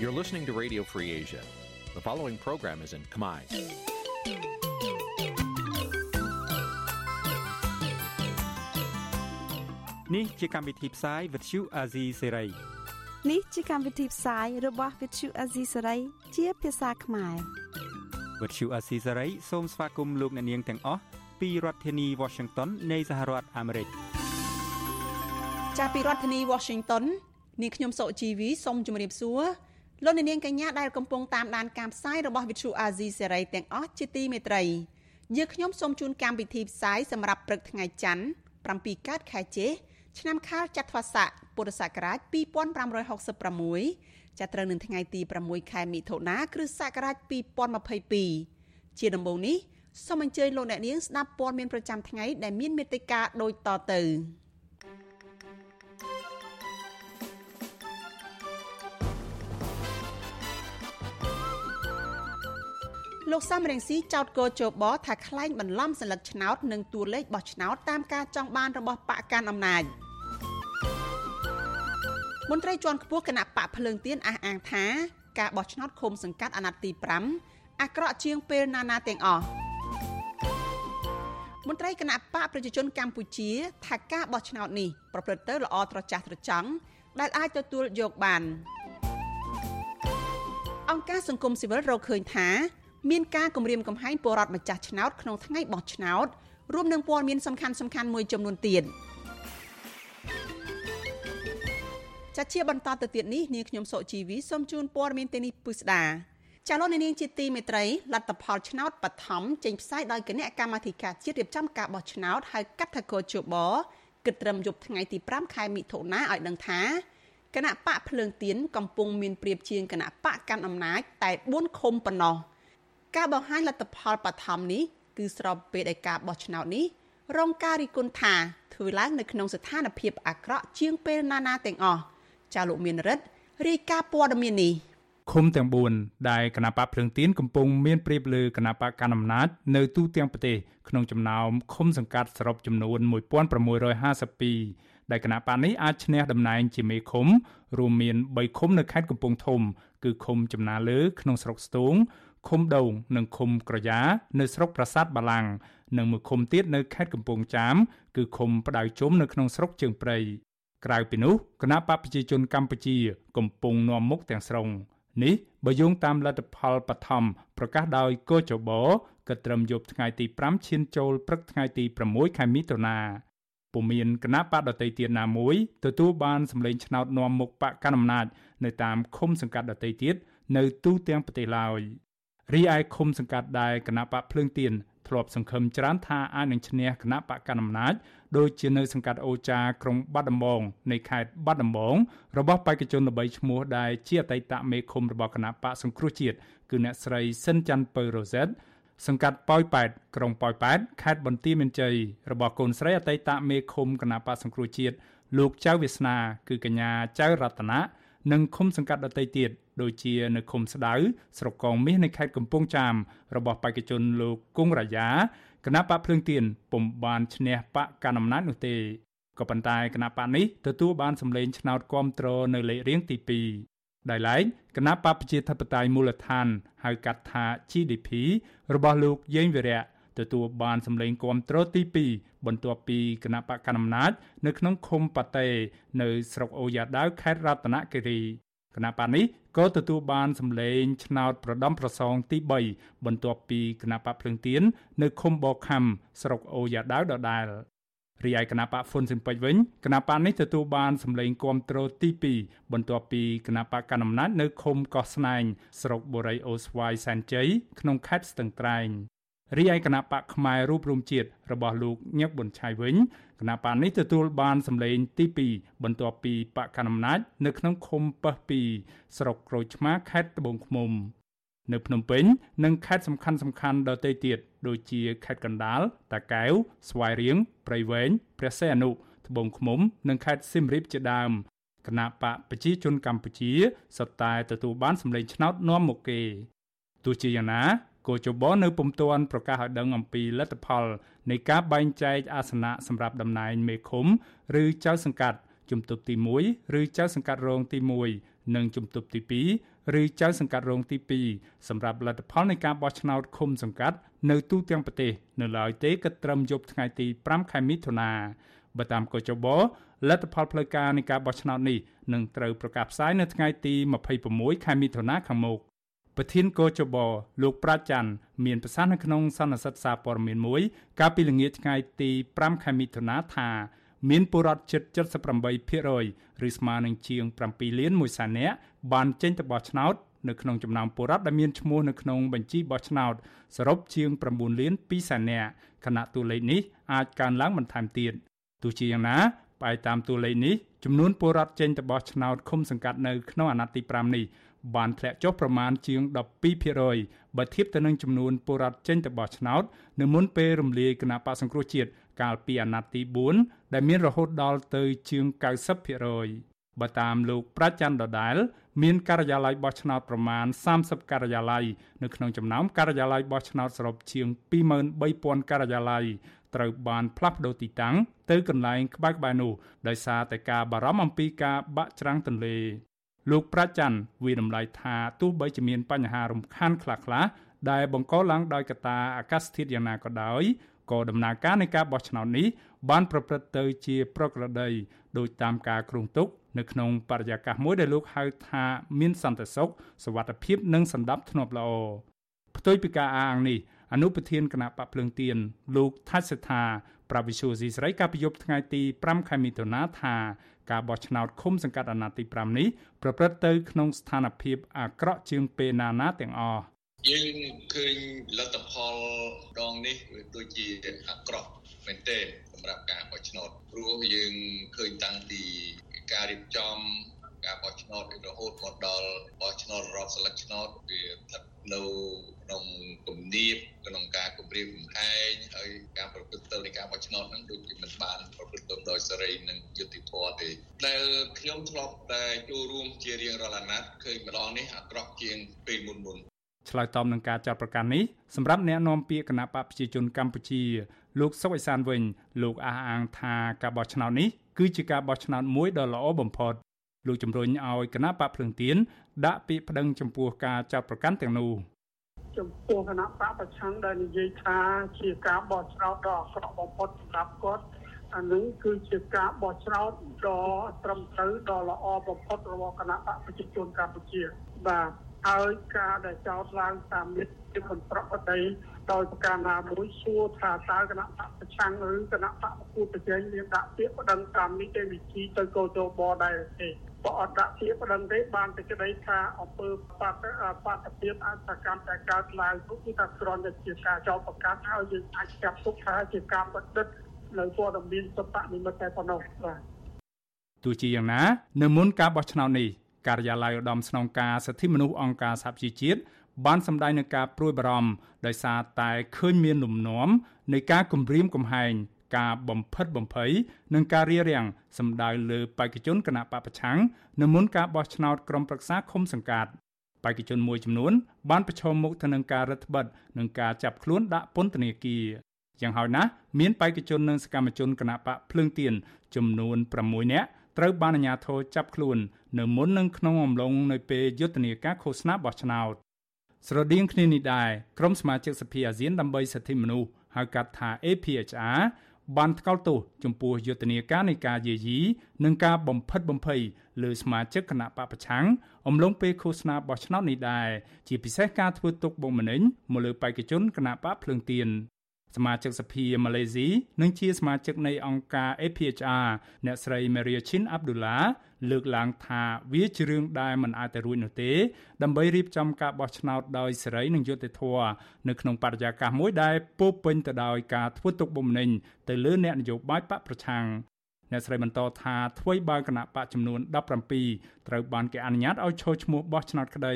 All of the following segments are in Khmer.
You're listening to Radio Free Asia. The following program is in Khmer. Nǐ chi càm bi tiệp xáy vệt chiu a zì sê ray នេះជាកម្មវិធីផ្សាយរបស់ Vithu Azisari ជាភាសាខ្មែរ វត្តឈូអាស៊ីសេរីសូមស្វាគមន៍លោកអ្នកនាងទាំងអស់ពីរដ្ឋធានី Washington នៃសហរដ្ឋអាមេរិក ចាស់ពីរដ្ឋធានី Washington នាងខ្ញុំសុជីវីសូមជម្រាបសួរ លោកអ្នកនាងកញ្ញាដែលកំពុងតាមដានការផ្សាយរបស់ Vithu Azizi Serai ទាំងអស់ជាទីមេត្រីយើងខ្ញុំសូមជូនកម្មវិធីផ្សាយសម្រាប់ព្រឹកថ្ងៃច័ន្ទ7កើតខែចេឆ្នាំខាលចត្វាស័កពុរសករាជ2566ចាប់ត្រូវនឹងថ្ងៃទី6ខែមិថុនាគ្រិស្តសករាជ2022ជាដំបូងនេះសូមអញ្ជើញលោកអ្នកនាងស្ដាប់ព័ត៌មានប្រចាំថ្ងៃដែលមានមេត្តាដូចតទៅ លោកសំរងស៊ីចោតកោជបថាខ្លែងបន្លំសัญลักษณ์ឆ្នោតនិងតួលេខបោះឆ្នោតតាមការចង់បានរបស់បកកាន់អំណាច។មន្ត្រីជាន់ខ្ពស់គណៈបកភ្លើងទៀនអះអាងថាការបោះឆ្នោតឃុំសង្កាត់អាណត្តិទី5អាក្រក់ជាងពេលណាណាទាំងអស់មន្ត្រីគណៈបកប្រជាជនកម្ពុជាថាការបោះឆ្នោតនេះប្រព្រឹត្តទៅល្អត្រចះត្រចង់ដែលអាចទទួលយកបានអង្គការសង្គមស៊ីវិលរកឃើញថា មានការគម្រាមកំហែងពលរដ្ឋម្ចាស់ឆ្នោតក្នុងថ្ងៃបោះឆ្នោតរួមនឹងព័ត៌មានសំខាន់ៗមួយចំនួនទៀត។ចាជាបន្តទៅទៀតនេះនាងខ្ញុំសុជីវីសូមជូនព័ត៌មានទីនេះពិស្ដាចាលោកនាងជាទីមេត្រីលទ្ធផលឆ្នោតបឋមចេញផ្សាយដោយគណៈកម្មាធិការជាតិរៀបចំការបោះឆ្នោតហៅកាត់ថាកោជបគិតត្រឹមយប់ថ្ងៃទី5ខែមិថុនាឲ្យដឹងថាគណៈបកភ្លើងទៀនកំពុងមានព្រៀបជាងគណៈបកកាន់អំណាចតែ4ឃុំប៉ុណ្ណោះ ការបង្ហាញលទ្ធផលបឋមនេះគឺស្របពេលដែលការបោះឆ្នោតនេះរងការរិះគន់ថាធ្វើឡើងនៅក្នុងស្ថានភាពអាក្រក់ជាងពេលណាណាទាំងអស់ចាលោកមានរិទ្ធរាយការណ៍ព័ត៌មាននេះឃុំទាំង4ដែលគណៈបកភ្លើងទៀនកំពុងមានព្រៀបលើគណៈបកកណ្ដាលអំណាចនៅទូទាំងប្រទេសក្នុងចំណោមឃុំសង្កាត់សរុបចំនួន1652ដែលគណៈបកនេះអាចឈ្នះតំណែងជាមេឃុំរួមមាន3ឃុំនៅខេត្តកំពង់ធំ គឺឃុំចំណាលើក្នុងស្រុកស្ទូង ឃុំដូងនិងឃុំក្រយ៉ានៅស្រុកប្រាសាទបាឡាំងនិងមួយឃុំទៀតនៅខេត្តកំពង់ចាមគឺឃុំផ្ដៅជុំនៅក្នុងស្រុកជើងព្រៃក្រៅពីនោះគណៈបកប្រជាជនកម្ពុជា កំពុងនាំមុខទាំងស្រុងនេះបើយោងតាមលទ្ធផលបឋមប្រកាសដោយកោចបក៏ត្រឹមយប់ថ្ងៃទី5ឈានចូលព្រឹកថ្ងៃទី6ខែមិថុនាពុំមានគណៈបកដតីទៀតណាមួយទទួលបានសម្លេងឆ្នោតនាំមុខបកកណ្ដាលអំណាចនៅតាមឃុំសង្កាត់ដតីទៀតនៅទូទាំងប្រទេសឡើយ រីឯឃុំសង្កាត់ដែលគណៈបកភ្លើងទៀនធ្លាប់សង្ឃឹមច្រើនថាអាចនឹងឈ្នះគណៈបកកណ្ដាលអំណាចដូចជានៅសង្កាត់អូចាក្រុងបាត់ដំបងនៃខេត្តបាត់ដំបងរបស់បេក្ខជនល្បីឈ្មោះដែលជាអតីតមេឃុំរបស់គណៈបកសង្គ្រោះជាតិគឺអ្នកស្រីសិនច័ន្ទពៅរ៉ូសេតសង្កាត់ប៉ោយប៉ែតក្រុងប៉ោយប៉ែតខេត្តបន្ទាយមានជ័យរបស់កូនស្រីអតីតមេឃុំគណៈបកសង្គ្រោះជាតិលោកចៅវាសនា គឺកញ្ញាចៅរតនា និងឃុំសង្កាត់ដទៃទៀតដូចជានៅឃុំស្ដៅស្រុកកងមាសនៃខេត្តកំពង់ចាមរបស់បេក្ខជនលោកគង់រាយាគណៈបកភ្លើងទៀនពុំបានឈ្នះបកកណ្ដាលអំណាចនោះទេក៏ប៉ុន្តែគណៈបកនេះទទួលបានសម្លេងឆ្នោតគាំទ្រនៅលេខរៀងទី2ដោយឡែកគណៈបកប្រជាធិបតេយ្យមូលដ្ឋានហៅកាត់ថា GDP របស់លោកយេងវិរៈ ទទួលបានសម្លេងគាំទ្រទី2បន្ទាប់ពីគណៈបកកណ្ដាលអំណាចនៅក្នុងឃុំប៉ាតេនៅស្រុកអូយ៉ាដាវខេត្តរតនគិរីគណៈបកនេះក៏ទទួលបានសម្លេងឆ្នោតប្រដំប្រសងទី3បន្ទាប់ពីគណៈបកភ្លឹងទៀននៅឃុំបោខំស្រុកអូយ៉ាដាវដដែលរីឯគណៈបកហ្វុនស៊ិនពេជ្រវិញគណៈបកនេះទទួលបានសម្លេងគាំទ្រទី2បន្ទាប់ពីគណៈបកកណ្ដាលអំណាចនៅឃុំកោះស្នែងស្រុកបូរីអូស្វាយសែនជ័យក្នុងខេត្តស្ទឹងត្រែង រីឯគណៈបកផ្នែករូបរំជាតិរបស់លោកញឹកប៊ុនឆៃវិញគណៈបកនេះទទួលបានសម្លេងទី2បន្ទាប់ពីបកកណ្ដាលអំណាចនៅក្នុងឃុំប៉ះ2ស្រុកក្រូចឆ្មាខេត្តត្បូងឃ្មុំ នៅភ្នំពេញនិងខេត្តសំខាន់សំខាន់ដទៃទៀតដូចជាខេត្តកណ្ដាលតាកែវស្វាយរៀងព្រៃវែងព្រះសីហនុត្បូងឃ្មុំ និងខេត្តសៀមរាបជាដើមគណៈបកប្រជាជនកម្ពុជាសុទ្ធតែទទួលបានសម្លេងឆ្នោតនាំមុខគេទោះជាយ៉ាងណា គោចបនៅពុំទាន់ប្រកាសឲ្យដឹងអំពីលទ្ធផលនៃការបែងចែកអាសនៈសម្រាប់តំណែងមេឃុំ ឬចៅសង្កាត់ជំទប់ទី1ឬចៅសង្កាត់រងទី1និងជំទប់ទីឬចៅសង្កាត់រងទី2សម្រាប់លទ្ធផលនៃការបោះឆ្នោតឃុំសង្កាត់នៅទូទាំងប្រទេសនៅឡើយទេគិតត្រឹមយប់ថ្ងៃទី5ខែមិថុនាបើតាមកោចបលទ្ធផលផ្លូវការនៃការបោះឆ្នោតនេះនឹងត្រូវប្រកាសផ្សាយនៅថ្ងៃទី26ខែមិថុនាខាងមុខ ប្រធានកោចបលោកប្រាជ្ញច័ន្ទមានប្រសាសន៍នៅក្នុងសន្និសីទសារព័ត៌មានមួយ កាលពីល្ងាចថ្ងៃទី5ខែមិថុនាថាមានពលរដ្ឋជិត78%ឬស្មើនឹងជាង7លាន1សែននាក់បានចេញទៅបោះឆ្នោតនៅក្នុងចំណោមពលរដ្ឋដែលមានឈ្មោះនៅក្នុងបញ្ជីបោះឆ្នោតសរុបជាង9លាន2សែននាក់ខណៈតួលេខនេះអាចកើនឡើងបន្ថែមទៀតទោះជាយ៉ាងណាផ្អែកតាមតួលេខនេះចំនួនពលរដ្ឋចេញទៅបោះឆ្នោតឃុំសង្កាត់នៅក្នុងអាណត្តិទី5នេះ បានធ្លាក់ចុះប្រមាណជាង12%បើធៀបទៅនឹងចំនួនពលរដ្ឋចេញទៅបោះឆ្នោតនៅមុនពេលរំលាយគណៈបកសង្គ្រោះជាតិកាលពីអាណត្តិទី4ដែលមានរហូតដល់ទៅជាង90%បើតាមលោកប្រាជ្ញច័ន្ទដដែល មានការិយាល័យបោះឆ្នោតប្រមាណ30ការិយាល័យនៅក្នុងចំណោមការិយាល័យបោះឆ្នោតសរុបជាង23000ការិយាល័យត្រូវបានផ្លាស់ប្តូរទីតាំងទៅកន្លែងក្បែរៗនោះដោយសារតែការបារម្ភអំពីការបាក់ច្រាំងទន្លេ លោកប្រាជ្ញច័ន្ទវិដំឡៃថាទោះបីជាមានបញ្ហារំខានខ្លះៗដែលបង្កឡើងដោយកត្តាអាកាសធាតុយ៉ាងណាក៏ដោយក៏ដំណើរការនៃការបោះឆ្នោតនេះបានប្រព្រឹត្តទៅជាប្រក្រតីដោយតាមការគ្រោងទុកនៅក្នុងបរិយាកាសមួយដែលលោកហៅថាមានសន្តិសុខសวัสดิភាពនិងសន្តិភាពធ្នាប់ល្អផ្ទុយពីការអាងនេះអនុប្រធានគណៈបកភ្លើងទៀនលោកថាច់សេដ្ឋាប្រវិសុយស៊ីស្រីកាលពីយប់ថ្ងៃទី5ខែមិថុនាថា ការបោះឆ្នោតឃុំសង្កាត់អាណត្តិទី5នេះប្រព្រឹត្តទៅក្នុងស្ថានភាពអាក្រក់ជាងពេលណាណាទាំងអស់យើងឃើញលទ្ធផលដងនេះដូចជាអាក្រក់មែនទែនសម្រាប់ការបោះឆ្នោតព្រោះយើងឃើញតាំងពីការរៀបចំ ការបោះឆ្នោតរហូតមកដល់បោះឆ្នោតរាប់សិលឹកឆ្នោតវាស្ថិតនៅក្នុងគំនាបក្នុងការគម្រាមកំហែងហើយការប្រព្រឹត្តទៅនៃការបោះឆ្នោតហ្នឹងដូចជាមិនបានប្រព្រឹត្តទៅដោយសេរីនិងយុត្តិធម៌ទេដែលខ្ញុំធ្លាប់តែចូលរួមជារៀងរាល់អាណត្តិឃើញម្ដងនេះអាក្រក់ជាងពេលមុនមុនឆ្លើយតបនឹងការចាត់ប្រកាសនេះសម្រាប់អ្នកនាំពាក្យគណៈបកប្រជាជនកម្ពុជាលោកសុកអេសានវិញលោកអះអាងថាការបោះឆ្នោតនេះគឺជាការបោះឆ្នោតមួយដ៏ល្អបំផុត លោកជំរុញឲ្យគណៈបកភ្លើងទៀនដាក់ពាក្យប្តឹងចំពោះការចាត់ប្រកាន់ទាំងនោះចំពោះគណៈបកប្រឆាំងដែលនិយាយថាជាការបោះឆ្នោតដ៏អាក្រក់បំផុតសម្រាប់គាត់អានឹងគឺជាការបោះឆ្នោតដ៏ត្រឹមត្រូវដ៏ល្អបំផុតរបស់គណៈបកប្រជាជនកម្ពុជាបាទហើយការដែលចោទឡើងតាមនេះជាមិនប្រក្រតីដោយប្រការណាមួយសួរថាតើគណៈបកប្រឆាំងឬគណៈបកប្រគួតប្រជែងមានដាក់ពាក្យប្តឹងតាមនីតិវិធីទៅកោជបដែរទេ បើអត់ដាក់ពាក្យប្តឹងទេបានតែក្តីថាអង្គើបាត់បាត់ភាពអសកម្មតែកើតឡើងនោះគឺថាគ្រាន់តែជាការចោទប្រកាន់ហើយយើងអាចចាត់ទុកថាជាការបណ្ឌិតនៅព័ត៌មានសុបនិមិត្តតែប៉ុណ្ណោះបាទទោះជាយ៉ាងណា នៅមុនការបោះឆ្នោតនេះការិយាល័យឧត្តមស្នងការសិទ្ធិមនុស្សអង្គការសហប្រជាជាតិបានសម្ដែងនឹងការព្រួយបារម្ភដោយសារតែឃើញមានលំនាំនៃការគំរាមកំហែង ការបំផិតបំភ័យនិងការរារាំងសម្ដៅលើបេក្ខជនគណៈបពប្រឆាំងនៅមុនការបោះឆ្នោតក្រុមប្រឹក្សាឃុំសង្កាត់បេក្ខជនមួយចំនួនបានប្រឈមមុខទៅនឹងការរឹតបន្តឹងនិងការចាប់ខ្លួនដាក់ពន្ធនាគារយ៉ាងហោចណាស់មានបេក្ខជននិងសកម្មជនគណៈបកភ្លើងទៀនចំនួន6នាក់ត្រូវបានអាជ្ញាធរចាប់ខ្លួន នៅមុននិងក្នុងអំឡុងនៃពេលយុទ្ធនាការឃោសនាបោះឆ្នោតស្រដៀងគ្នានេះដែរក្រុមសមាជិកសភាអាស៊ានដើម្បីសិទ្ធិមនុស្សហៅកាត់ថា APHR បានថ្កោលទោសចំពោះយុទ្ធនាការនៃការយាយីនិងការបំផិតបំភ័យលើសមាជិកគណៈបពប្រឆាំងអំឡុងពេលឃោសនាបោះឆ្នោតនេះដែរជាពិសេសការធ្វើទុកបុកម្នេញមកលើបេក្ខជនគណៈបកភ្លើងទៀន សមាជិកសភាម៉ាឡេស៊ីនិងជាសមាជិកនៃអង្គការ APHR អ្នកស្រី Maria Chin Abdullah លើកឡើងថាវាជារឿងដែលមិនអាចទៅរួចនោះទេដើម្បីរៀបចំការបោះឆ្នោតដោយសេរីនិងយុត្តិធម៌នៅក្នុងបរិយាកាសមួយដែលពោពេញទៅដោយការធ្វើទុកបុកម្នេញទៅលើអ្នកនយោបាយបកប្រឆាំង អ្នកស្រីបន្តថាថ្មីបើគណៈបកចំនួន17ត្រូវបានគេអនុញ្ញាតឲ្យឈរឈ្មោះបោះឆ្នោតក្តី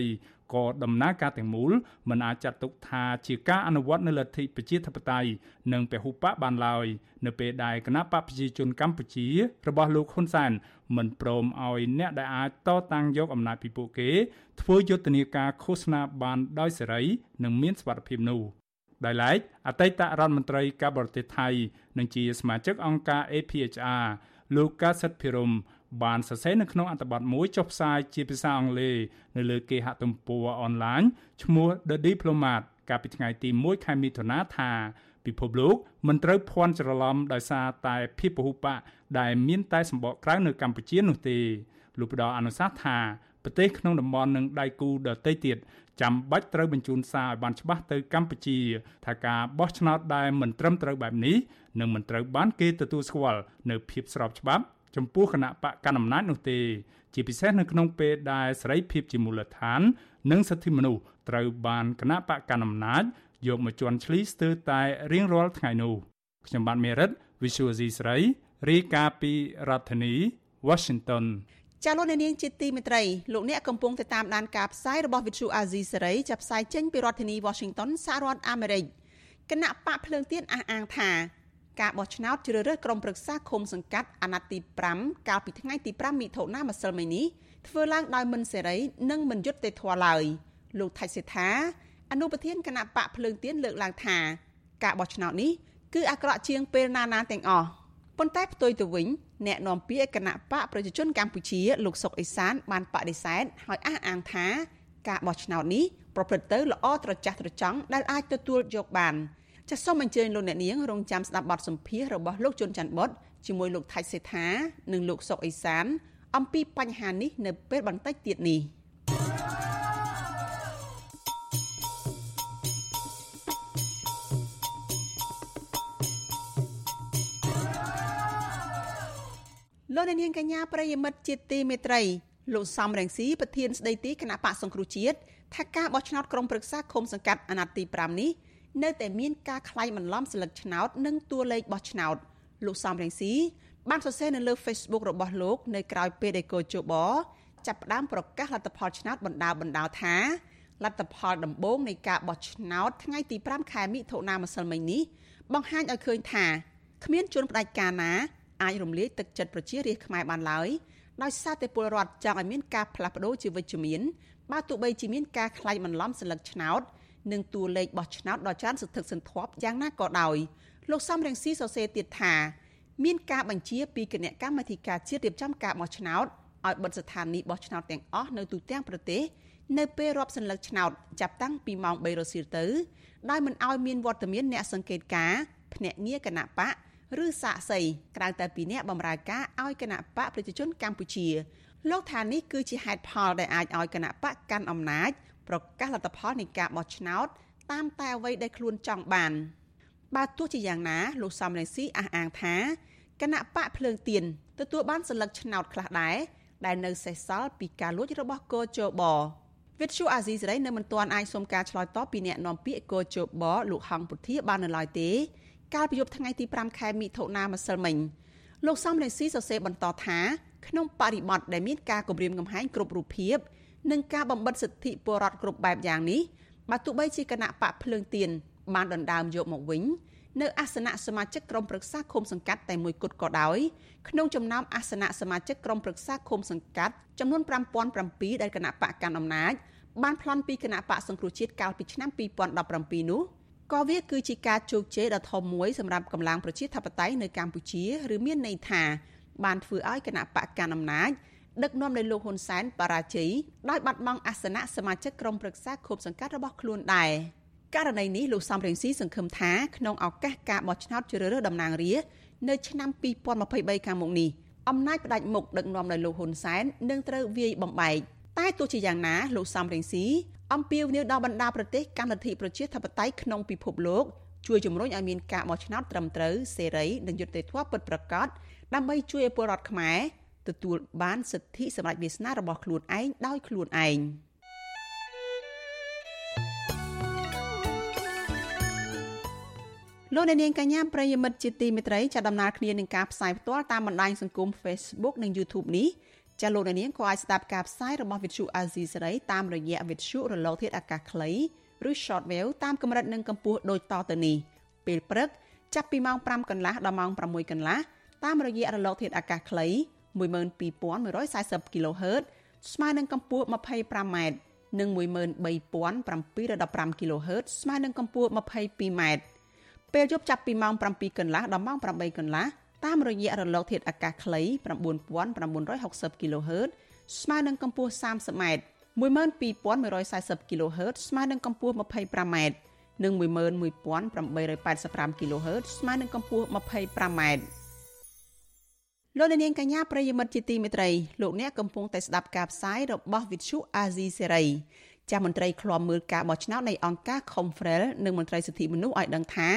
ក៏ដំណើរការទាំងមូលមិនអាចចាត់ទុកថាជាការអនុវត្តនូវលទ្ធិប្រជាធិបតេយ្យនិងពហុបកបានឡើយនៅពេលដែលគណៈបកប្រជាជនកម្ពុជារបស់លោកហ៊ុនសែនមិនព្រមឲ្យអ្នកដែលអាចតតាំងយកអំណាចពីពួកគេធ្វើយុទ្ធនាការឃោសនាបានដោយសេរីនិងមានសុវត្ថិភាពនោះ ដោយឡែកអតីតរដ្ឋមន្ត្រីការបរទេសថៃនិងជាសមាជិកអង្គការ APHR លោកកាសិតភិរមបានសរសេរនៅក្នុងអត្ថបទមួយចុះផ្សាយជាភាសាអង់គ្លេសនៅលើគេហទំព័រអនឡាញឈ្មោះ The Diplomat កាលពីថ្ងៃទី1ខែមិថុនាថាពិភពលោកមិនត្រូវភ័ន្តច្រឡំដោយសារតែភាពពហុបកដែលមានតែសម្បកក្រៅនៅកម្ពុជានោះទេលោកផ្ដល់អនុសាសន៍ថាប្រទេសក្នុងតំបន់និងដៃគូដទៃទៀត ចាំបាច់ត្រូវបញ្ជូនសារឲ្យបានច្បាស់ទៅកម្ពុជាថាការបោះឆ្នោតដែលមិនត្រឹមត្រូវបែបនេះនឹងមិនត្រូវបានគេទទួលស្គាល់នៅភាពស្របច្បាប់ចំពោះគណៈបកកណ្ដាលអំណាចនោះទេ ជាពិសេសនៅក្នុងពេលដែលសេរីភាពជាមូលដ្ឋាន និងសិទ្ធិមនុស្សត្រូវបានគណៈបកកណ្ដាលអំណាចយកមកជន់ឈ្លីស្ទើរតែរៀងរាល់ថ្ងៃនោះខ្ញុំបាទមេរិត Visual C ស្រីរាយការណ៍ពីរដ្ឋធានី Washington ចាលោកនាងជាទីមេត្រីលោកអ្នកកំពុងតាមដានការផ្សាយរបស់ Vithu Azizi សេរីចាប់ផ្សាយចេញពីរដ្ឋធានី Washington សហរដ្ឋអាមេរិកគណៈបកភ្លើងទៀនអះអាងថាការបោះឆ្នោតជ្រើសរើសក្រុមប្រឹក្សាឃុំសង្កាត់អាណត្តិទី5កាលពីថ្ងៃទី5មិថុនាម្សិលមិញនេះធ្វើឡើងដោយមិនសេរីនិងមិនយុត្តិធម៌ឡើយលោកថៃសេថាអនុប្រធានគណៈបកភ្លើងទៀនលើកឡើងថាការបោះឆ្នោតនេះគឺអាក្រក់ជាងពេលណាណាទាំងអស់ ប៉ុន្តែផ្ទុយទៅវិញអ្នកនាំពាក្យគណៈបកប្រជាជនកម្ពុជាលោកសុកអេសានបានបដិសេធហើយអះអាងថាការបោះឆ្នោតនេះប្រព្រឹត្តទៅល្អត្រចះត្រចង់ដែលអាចទទួលយកបានចាសសូមអញ្ជើញលោកអ្នកនាងរងចាំស្ដាប់បទសម្ភាសន៍របស់លោកជុនច័ន្ទបុតជាមួយលោកថៃសេថានិងលោកសុកអេសានអំពីបញ្ហានេះនៅពេលបន្តិចទៀតនេះ។ លោកនាងកញ្ញាប្រិយមិត្តជាទីមេត្រីលោកសំរងស៊ីប្រធានស្ដីទីគណៈបកសង្គ្រោះជាតិថាការបោះឆ្នោតក្រុមប្រឹក្សាឃុំសង្កាត់អាណត្តិទី5នេះនៅតែមានការខ្លាយបន្លំស្លឹកឆ្នោត និងតួលេខបោះឆ្នោត លោកសំរងស៊ីបានសរសេរនៅលើ Facebook របស់លោក នៅក្រៅពេលដែលកោជបចាប់ផ្ដើមប្រកាសលទ្ធផលឆ្នោតបណ្ដាបណ្ដាថាលទ្ធផលដំបូងនៃការបោះឆ្នោតថ្ងៃទី5ខែមិថុនាម្សិលមិញនេះបង្ហាញឲ្យឃើញថាគ្មានជនផ្ដាច់ការណា អាចរំលាយទឹកចិត្តប្រជារាស្ត្រខ្មែរបានឡើយដោយសារតែពលរដ្ឋចង់ឲ្យមានការផ្លាស់ប្ដូរជាវិជ្ជមានបើទោះបីជាមានការខ្លាចបន្លំសន្លឹកឆ្នោតនិងតួលេខបោះឆ្នោតដ៏ច្រើនសន្ធឹកសន្ធាប់យ៉ាងណាក៏ដោយលោកសំរងស៊ីសរសេរទៀតថាមានការបញ្ជាពីគណៈកម្មាធិការជាតិរៀបចំការបោះឆ្នោតឲ្យបិទស្ថានីយ៍បោះឆ្នោតទាំងអស់នៅទូទាំងប្រទេសនៅពេលរាប់សន្លឹកឆ្នោតចាប់តាំងពីម៉ោង3រសៀលទៅដោយមិនឲ្យមានវត្តមានអ្នកសង្កេតការភ្នាក់ងារគណៈបក ឬសាកសីក្រៅតែពីអ្នកបម្រើការឲ្យគណៈបកប្រជាជនកម្ពុជាលោកថានេះគឺជាហេតុផលដែលអាចឲ្យគណៈបកកាន់អំណាចប្រកាសលទ្ធផលនៃការបោះឆ្នោតតាមតែអ្វីដែលខ្លួនចង់បានបើទោះជាយ៉ាងណាលោកសំរងស៊ីអះអាងថាគណៈបកភ្លើងទៀនទទួលបានសន្លឹកឆ្នោតខ្លះដែរដែលនៅសេសសល់ពីការលួចរបស់កោជបវិទ្យុអាស៊ីសេរីនៅមិនទាន់អាចសុំការឆ្លើយតបពីអ្នកនាំពាក្យកោជបលោកហងពុធាបាននៅឡើយទេ កាលពីយប់ថ្ងៃទី5ខែមិថុនាម្សិលមិញលោកសំរងស៊ីសរសេរបន្តថាក្នុងបរិបទដែលមានការគម្រាមកំហែងគ្រប់រូបភាពនិងការបំបិទសិទ្ធិពលរដ្ឋគ្រប់បែបយ៉ាងនេះបើទោះបីជាគណៈបកភ្លើងទៀនបានដណ្ដើមយកមកវិញនៅអាសនៈសមាជិកក្រុមប្រឹក្សាឃុំសង្កាត់តែមួយគត់ក៏ដោយក្នុងចំណោមអាសនៈសមាជិកក្រុមប្រឹក្សាឃុំសង្កាត់ចំនួន5007ដែលគណៈបកកាន់អំណាចបានប្លន់ពីគណៈបកសង្គ្រោះជាតិកាលពីឆ្នាំ2017នោះ ក៏វាគឺជាការជោគជ័យដ៏ធំមួយសម្រាប់កម្លាំងប្រជាធិបតេយ្យនៅកម្ពុជាឬមានន័យថាបានធ្វើឲ្យគណៈបកកណ្ដាលអំណាចដឹកនាំដោយលោកហ៊ុនសែនបរាជ័យដោយបាត់បង់អាសនៈសមាជិកក្រុមប្រឹក្សាខូបសង្កាត់របស់ខ្លួនដែរករណីនេះលោកសំរងស៊ីសង្ឃឹមថាក្នុងឱកាសការបោះឆ្នោតជ្រើសរើសតំណាងរាស្ត្រនៅឆ្នាំ2023ខាងមុខនេះអំណាចផ្ដាច់មុខដឹកនាំដោយលោកហ៊ុនសែននឹងត្រូវវាយបំបែកតែទោះជាយ៉ាងណាលោកសំរងស៊ី អំពាវនាវដល់បណ្ដាប្រទេសកម្មលទ្ធិប្រជាធិបតេយ្យក្នុងពិភពលោកជួយជំរុញឲ្យមានការបោះឆ្នោតត្រឹមត្រូវសេរីនិងយុត្តិធម៌ពិតប្រាកដដើម្បីជួយឲ្យពលរដ្ឋខ្មែរទទួលបានសិទ្ធិសម្រេចវាសនារបស់ខ្លួនឯងដោយខ្លួនឯងលោកអ្នកនាងកញ្ញាប្រិយមិត្តជាទីមេត្រីចាដំណើរគ្នានឹងការផ្សាយផ្ទាល់តាមបណ្ដាញសង្គម Facebook និង YouTube នេះ ចាលោកនាងក៏អាចស្ដាប់ការផ្សាយរបស់វិទ្យុអាស៊ីសេរីតាមរយៈវិទ្យុរលកធាតុអាកាសខ្លីឬ Shortwave តាមកម្រិតនិងកម្ពស់ដូចតទៅនេះពេលព្រឹកចាប់ពីម៉ោង5កន្លះដល់ម៉ោង6កន្លះតាមរយៈរលកធាតុអាកាសខ្លី12140 kHz ស្មើនឹងកម្ពស់ 25m និង13715 kHz ស្មើនឹងកម្ពស់ 22m ពេលយប់ចាប់ពីម៉ោង7កន្លះដល់ម៉ោង8កន្លះ តាមរយៈរលកធាតុអាកាសខ្លី9960 kHz ស្មើនឹងកម្ពស់ 30m 12140 kHz ស្មើនឹងកម្ពស់ 25m និង11885 kHz ស្មើនឹងកម្ពស់ 25m លោកនាងកញ្ញាប្រិយមិត្តជាទីមេត្រីលោកអ្នកកំពុងតែស្ដាប់ការផ្សាយរបស់ Vithu Azizi Serai ចាស់មន្ត្រីឃ្លាំមើលការបោះឆ្នោតនៃអង្គការ Confrel និងមន្ត្រីសិទ្ធិមនុស្សឲ្យដឹងថា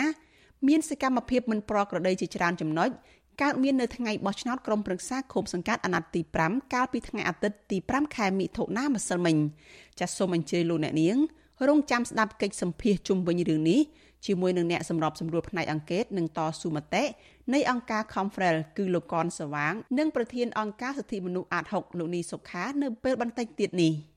មានសកម្មភាពមិនប្រក្រតីជាច្រើនចំណុចកើតមាននៅថ្ងៃបោះឆ្នោតក្រុមប្រឹក្សាឃុំសង្កាត់អាណត្តិទី5កាលពីថ្ងៃអាទិត្យទី5ខែមិថុនាម្សិលមិញចាសសូមអញ្ជើញលោកអ្នកនាងរងចាំស្ដាប់កិច្ចសម្ភាសជុំវិញរឿងនេះជាមួយនឹងអ្នកសម្របសម្រួលផ្នែកអង្កេតនិងតស៊ូមតិនៃអង្គការ Confrel គឺលោកកនសវាង និងប្រធានអង្គការសិទ្ធិមនុស្សអាត6លោកនីសុខានៅពេលបន្តិចទៀតនេះ។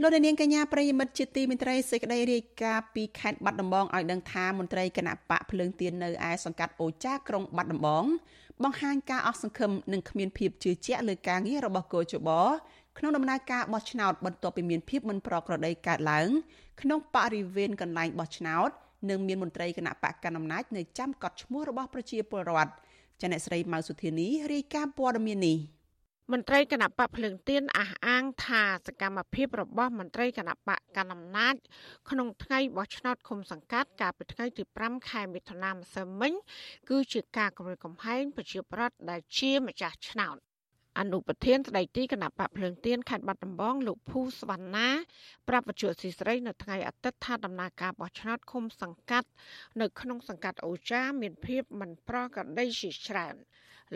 លោកនាងកញ្ញាប្រិយមិត្តជាទីមេត្រីសេចក្តីរាយការណ៍ពីខេត្តបាត់ដំបងឲ្យដឹងថាមន្ត្រីគណៈបកភ្លើងទៀននៅឯសង្កាត់អូចាក្រុងបាត់ដំបង បង្ហាញការអស់សង្ឃឹមនិងគ្មានភាពជឿជាក់លើការងាររបស់កោជបក្នុងដំណើរការបោះឆ្នោតបន្ទាប់ពីមានភាពមិនប្រក្រតីកើតឡើងក្នុងបរិវេណកន្លែងបោះឆ្នោតនិងមានមន្ត្រីគណៈបកកណ្ដាលអំណាចនៅចាំកត់ឈ្មោះរបស់ប្រជាពលរដ្ឋចាអ្នកស្រីម៉ៅសុធានីរាយការណ៍ព័ត៌មាននេះ មន្ត្រីគណៈបកភ្លើងទៀនអះអាងថាសកម្មភាពរបស់មន្ត្រីគណៈបកកណ្ដាលអំណាចក្នុងថ្ងៃបោះឆ្នោតឃុំសង្កាត់កាលពីថ្ងៃទី5ខែមិថុនាម្សិលមិញគឺជាការគម្រាមកំហែងប្រជាប្រដ្ឋដែលជាម្ចាស់ឆ្នោតអនុប្រធានស្ដីទីគណៈបកភ្លើងទៀនខេត្តបាត់ដំបងលោកភូសវណ្ណាប្រាប់វិទ្យុស៊ីស្រីនៅថ្ងៃអាទិត្យថាដំណើរការបោះឆ្នោតឃុំសង្កាត់ នៅក្នុងសង្កាត់អូចាមានភាពមិនប្រក្រតីជាច្រើន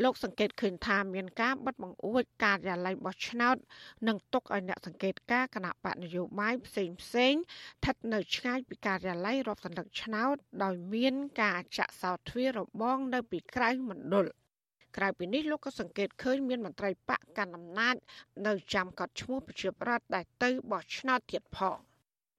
លោកសង្កេតឃើញថាមានការបិទបង្អួចការិយាល័យបោះឆ្នោត និងទុកឲ្យអ្នកសង្កេតការគណៈបកនយោបាយផ្សេងផ្សេងស្ថិតនៅឆ្ងាយពីការិយាល័យរាប់សន្លឹកឆ្នោត ដោយមានការចាក់សោទ្វាររបងនៅពីក្រៅមណ្ឌលក្រៅពីនេះលោកក៏សង្កេតឃើញមានមន្ត្រីបកកណ្ដាលអំណាចនៅចាំកត់ឈ្មោះប្រជាប្រដ្ឋដែលទៅបោះឆ្នោតទៀតផង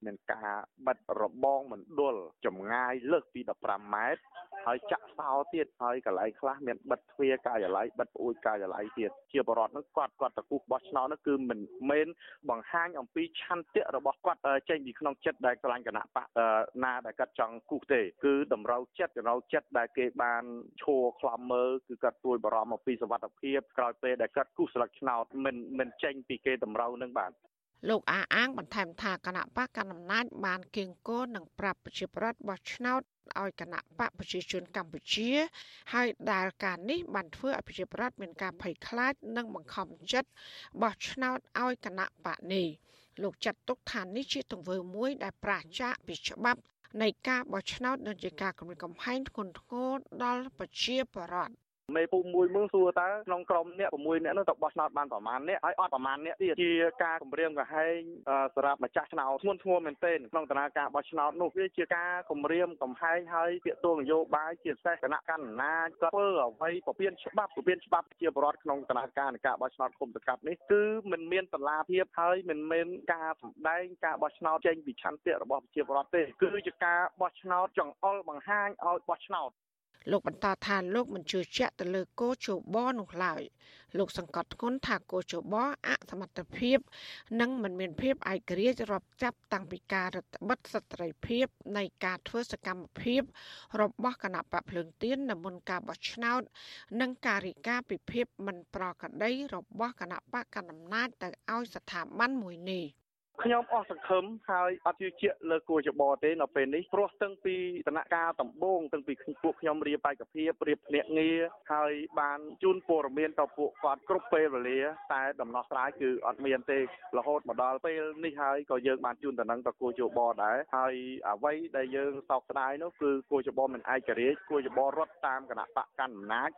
មានការបិទរបងមណ្ឌលចម្ងាយលើសពី15ម៉ែត្រ ហើយចាក់សោទៀតហើយកន្លែងខ្លះមានបិទទ្វារការិយាល័យបិទប្អួយការិយាល័យទៀតជាបរដ្ឋនោះគាត់គាត់តគូសបោះឆ្នោតនោះគឺមិនមែនបង្ហាញអំពីឆន្ទៈរបស់គាត់ចេញពីក្នុងចិត្តដែលខ្លាញ់គណៈបកណាដែលគាត់ចង់គូសទេគឺតម្រូវចិត្តតម្រូវចិត្តដែលគេបានឈួរខ្លំមើលគឺគាត់ទួយបារម្ភអំពីសុវត្ថិភាពក្រោយពេលដែលគាត់គូសស្លឹកឆ្នោតមិនមិនចេញពីគេតម្រូវនឹងបាទ លោកអាអាងបន្ថែមថាគណៈបកកណ្ដាលអំណាចបានគៀងគរនិងប្រាប់ប្រជាប្រដ្ឋបោះឆ្នោតឲ្យគណៈបកប្រជាជនកម្ពុជា ហើយដែលការនេះបានធ្វើឲ្យប្រជាប្រដ្ឋមានការភ័យខ្លាចនិងបង្ខំចិត្តបោះឆ្នោតឲ្យគណៈបកនេះលោកចាត់ទុកថានេះជាទង្វើមួយដែលប្រឆាចពីច្បាប់នៃការបោះឆ្នោតនិងជាការគំរាមកំហែងធ្ងន់ធ្ងរដល់ប្រជាពលរដ្ឋ មេភូមិមួយមើលសួរតើក្នុងក្រុមអ្នក6អ្នកនោះទៅបោះឆ្នោតបានប្រមាណអ្នកហើយអត់ប្រមាណអ្នកទៀតជាការគម្រាមកំហែងសម្រាប់ម្ចាស់ឆ្នោតធ្ងន់ធ្ងរមែនទែនក្នុងដំណើរការបោះឆ្នោតនោះវាជាការគម្រាមកំហែងហើយពាក្យទល់នយោបាយជាពិសេសគណៈកម្មណាក៏ធ្វើអ្វីពពៀនច្បាប់ពពៀនច្បាប់ជាបរដ្ឋក្នុងដំណើរការនៃការបោះឆ្នោតគុំសង្កាត់នេះគឺមិនមានតឡាភាពហើយមិនមែនការសម្ដែងការបោះឆ្នោតចេញពីឆន្ទៈរបស់ប្រជាពលរដ្ឋទេគឺជាការបោះឆ្នោតចង្អុលបង្ហាញឲ្យបោះឆ្នោត លោកបន្តថាលោកមិនជឿជាក់ទៅលើគោជបនោះឡើយលោកសង្កត់ធ្ងន់ថាគោជបអសមត្ថភាព និងមិនមានភាពឯករាជ្យរាប់ចាប់តាំងពីការរដ្ឋបិទសិទ្ធិភាព នៃការធ្វើសកម្មភាព របស់គណៈបកភ្លើងទៀននៅមុនការបោះឆ្នោត និងការរីកាពិភាពមិនប្រក្រតីរបស់គណៈបកកណ្ដាលអំណាចទៅឲ្យស្ថាប័នមួយនេះ ខ្ញុំអស់សង្ឃឹមហើយអត់ជឿជាក់លើគួរច្បទេនៅពេលនេះព្រោះទាំងពីដំណាក់កាលដំបូងទាំងពីពួកខ្ញុំរៀបបេក្ខភាពរៀបភ្នាក់ងារហើយបានជូនព័ត៌មានទៅពួកគាត់គ្រប់ពេលវេលា តែដំណោះស្រាយគឺអត់មានទេរហូតមកដល់ពេលនេះហើយក៏យើងបានជូនតំណែងទៅគួរច្បដែរហើយអ្វីដែលយើងសោកស្ដាយនោះគឺគួរច្បមិនឯករាជ្យគួរច្បរត់តាមគណៈបកកណ្ដាលអំណាច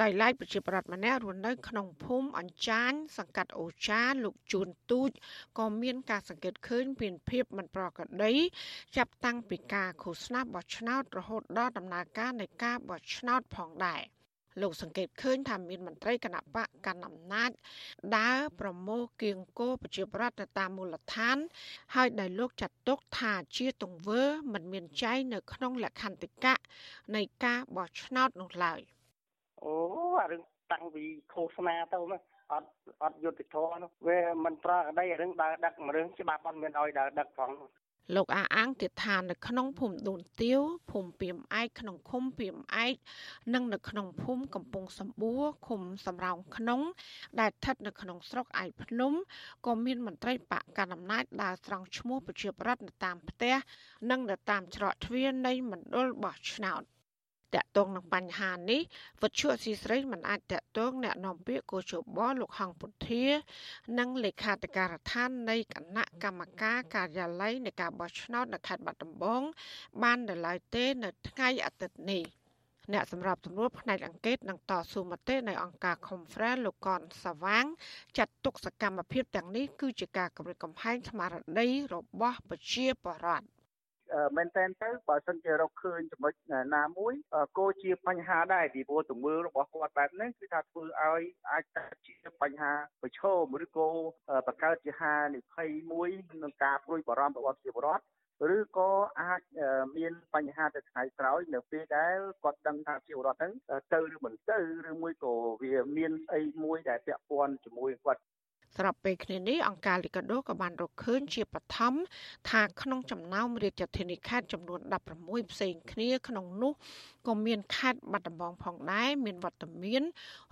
ដោយឡែកប្រជាប្រដ្ឋម្នាក់រស់នៅក្នុងភូមិអញ្ចាញសង្កាត់អូចាលោកជួនទូចក៏មានការសង្កេតឃើញមានភាពមិនប្រក្រតីចាប់តាំងពីការឃោសនាបោះឆ្នោតរហូតដល់ដំណើរការនៃការបោះឆ្នោតផងដែរលោកសង្កេតឃើញថាមានមន្ត្រីគណៈបកកណ្ដាលអំណាចដើរប្រមូលគៀងគោប្រជាប្រដ្ឋទៅតាមមូលដ្ឋាន ហើយដែលលោកចាត់ទុកថាជាទង្វើមិនមានចែងនៅក្នុងលក្ខន្តិកៈនៃការបោះឆ្នោតនោះឡើយ។ អូអារឿងតាំងពីឃោសនាទៅនោះអត់អត់យុទ្ធធរនោះវាមិនប្រក្រតីរឿងដើរដឹករឿងច្បាប់អត់មានឲ្យដើរដឹកផងលោកអាអាងទៀតថានៅក្នុងភូមិដូនទាវភូមិពីមឯកក្នុងឃុំពីមឯកនិងនៅក្នុងភូមិកំពង់សម្បួរឃុំសំរោងក្នុង ដែលស្ថិតនៅក្នុងស្រុកឯកភ្នំក៏មានមន្ត្រីបកកណ្ដាលអំណាចដើរស្រង់ឈ្មោះប្រជាប្រដ្ឋនៅតាមផ្ទះនិងនៅតាមច្រកទ្វារនៃមណ្ឌលបោះឆ្នោត តកតងនឹងបញ្ហានេះវត្ថុអសីស្រីមិនអាចតកតងអ្នកនាំពាក្យកោជបលោកហងពុធា និងលេខាធិការដ្ឋាននៃគណៈកម្មការការិយាល័យនៃការបោះឆ្នោតនៅខេត្តបាត់ដំបង បាននៅឡើយទេនៅថ្ងៃអាទិត្យនេះអ្នកសម្របសម្រួលផ្នែកអង្គការនឹងតស៊ូមតិនៅអង្គការ Conference លោកកនសាវាងចាត់ទុកសកម្មភាពទាំងនេះគឺជាការគម្រិតកំហែងស្មារតីរបស់ប្រជាពលរដ្ឋ មែនតែនទៅបើសិនជារកឃើញចំណុចណាមួយក៏ជាបញ្ហាដែរពីព្រោះទង្វើរបស់គាត់បែបនេះគឺថាធ្វើឲ្យអាចជាបញ្ហាប្រឈមឬក៏បង្កើតជាហានិភ័យមួយក្នុងការព្រួយបារម្ភរបស់ប្រជាពលរដ្ឋឬក៏អាចមានបញ្ហាទៅថ្ងៃក្រោយនៅពេលដែលគាត់ដឹងថាជីវរដ្ឋហ្នឹងទៅឬមិនទៅឬមួយក៏វាមានអីមួយដែលពាក់ព័ន្ធជាមួយគាត់ ស្របពេលគ្នានេះអង្គការលីកាដូក៏បានរកឃើញជាបឋមថាក្នុងចំណោមរាជធានីខេត្តចំនួន16ផ្សេងគ្នាក្នុងនោះក៏មានខេត្តបាត់ដំបងផងដែរមានវត្តមាន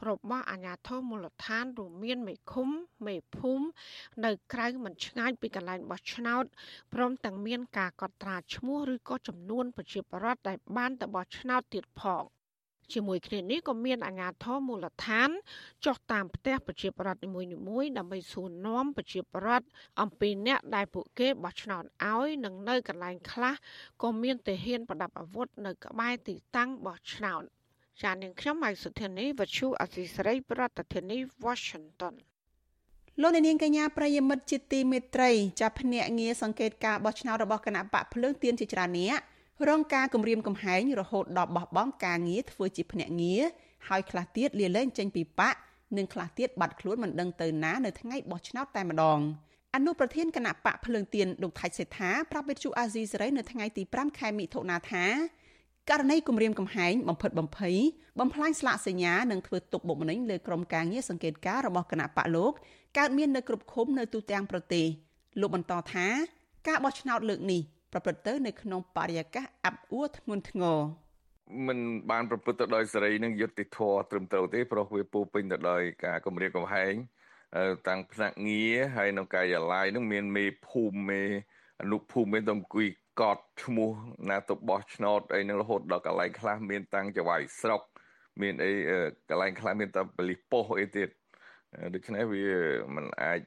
របស់អាជ្ញាធរមូលដ្ឋានរួមមានមេឃុំមេភូមិនៅក្រៅមិនឆ្ងាយពីកន្លែងបោះឆ្នោតព្រមទាំងមានការកត់ត្រាឈ្មោះឬក៏ចំនួនប្រជាពលរដ្ឋដែលបានទៅបោះឆ្នោតទៀតផង ជាមួយគ្នានេះក៏មានអាជ្ញាធរមូលដ្ឋានចុះតាមផ្ទះប្រជាប្រដ្ឋនីមួយៗដើម្បីសួរនាំប្រជាប្រដ្ឋអំពីអ្នកដែលពួកគេបោះឆ្នោតឲ្យនិងនៅកន្លែងខ្លះក៏មានទាហានប្រដាប់អាវុធនៅក្បែរទីតាំងបោះឆ្នោតចាននាងខ្ញុំម៉ៃសុធានីវັດឈូអសីស្រីប្រធានាធិបតី Washington លោកនាងកញ្ញាប្រិយមិត្តជាទីមេត្រីចាប់ភ្នាក់ងារសង្កេតការបោះឆ្នោតរបស់គណៈបកភ្លើងទៀនជាច្រើនអ្នក រងការគំរាមកំហែងរហូតដល់បោះបង់ការងារធ្វើជាភ្នាក់ងារហើយខ្លះទៀតលាលែងចេញពីបកនិងខ្លះទៀតបាត់ខ្លួនមិនដឹងទៅណានៅថ្ងៃបោះឆ្នោតតែម្ដងអនុប្រធានគណៈបកភ្លើងទៀនលោកថៃសេដ្ឋាប្រាប់វិទ្យុអាស៊ីសេរីនៅថ្ងៃទី5ខែមិថុនាថាករណីគម្រាមកំហែងបំផិតបំភ័យបំផ្លាញស្លាកសញ្ញានិងធ្វើទុកបុកម្នេញលើក្រុមការងារសង្កេតការរបស់គណៈបកលោកកើតមាននៅគ្រប់ឃុំនៅទូទាំងប្រទេសលោកបន្តថាការបោះឆ្នោតលើកនេះ ប្រព្រឹត្តទៅនៅក្នុងបរិយាកាសអាប់អួរធ្ងន់ធ្ងរមិនបានប្រព្រឹត្តទៅដោយសេរីនិងយុត្តិធម៌ត្រឹមត្រូវទេព្រោះវាពោពេញទៅដោយការគម្រាមកំហែងតាំងផ្នែកងារហើយនៅការិយាល័យនឹងមានមេភូមិមេអនុភូមិមានទៅអង្គុយកត់ឈ្មោះណាទៅបោះឆ្នោតអីនឹងរហូតដល់កន្លែងខ្លះមានតាំងចវាយស្រុកមានអីកន្លែងខ្លះមានតែបលិសប៉ុស្អីទៀត ដូច្នេះវាมันអាច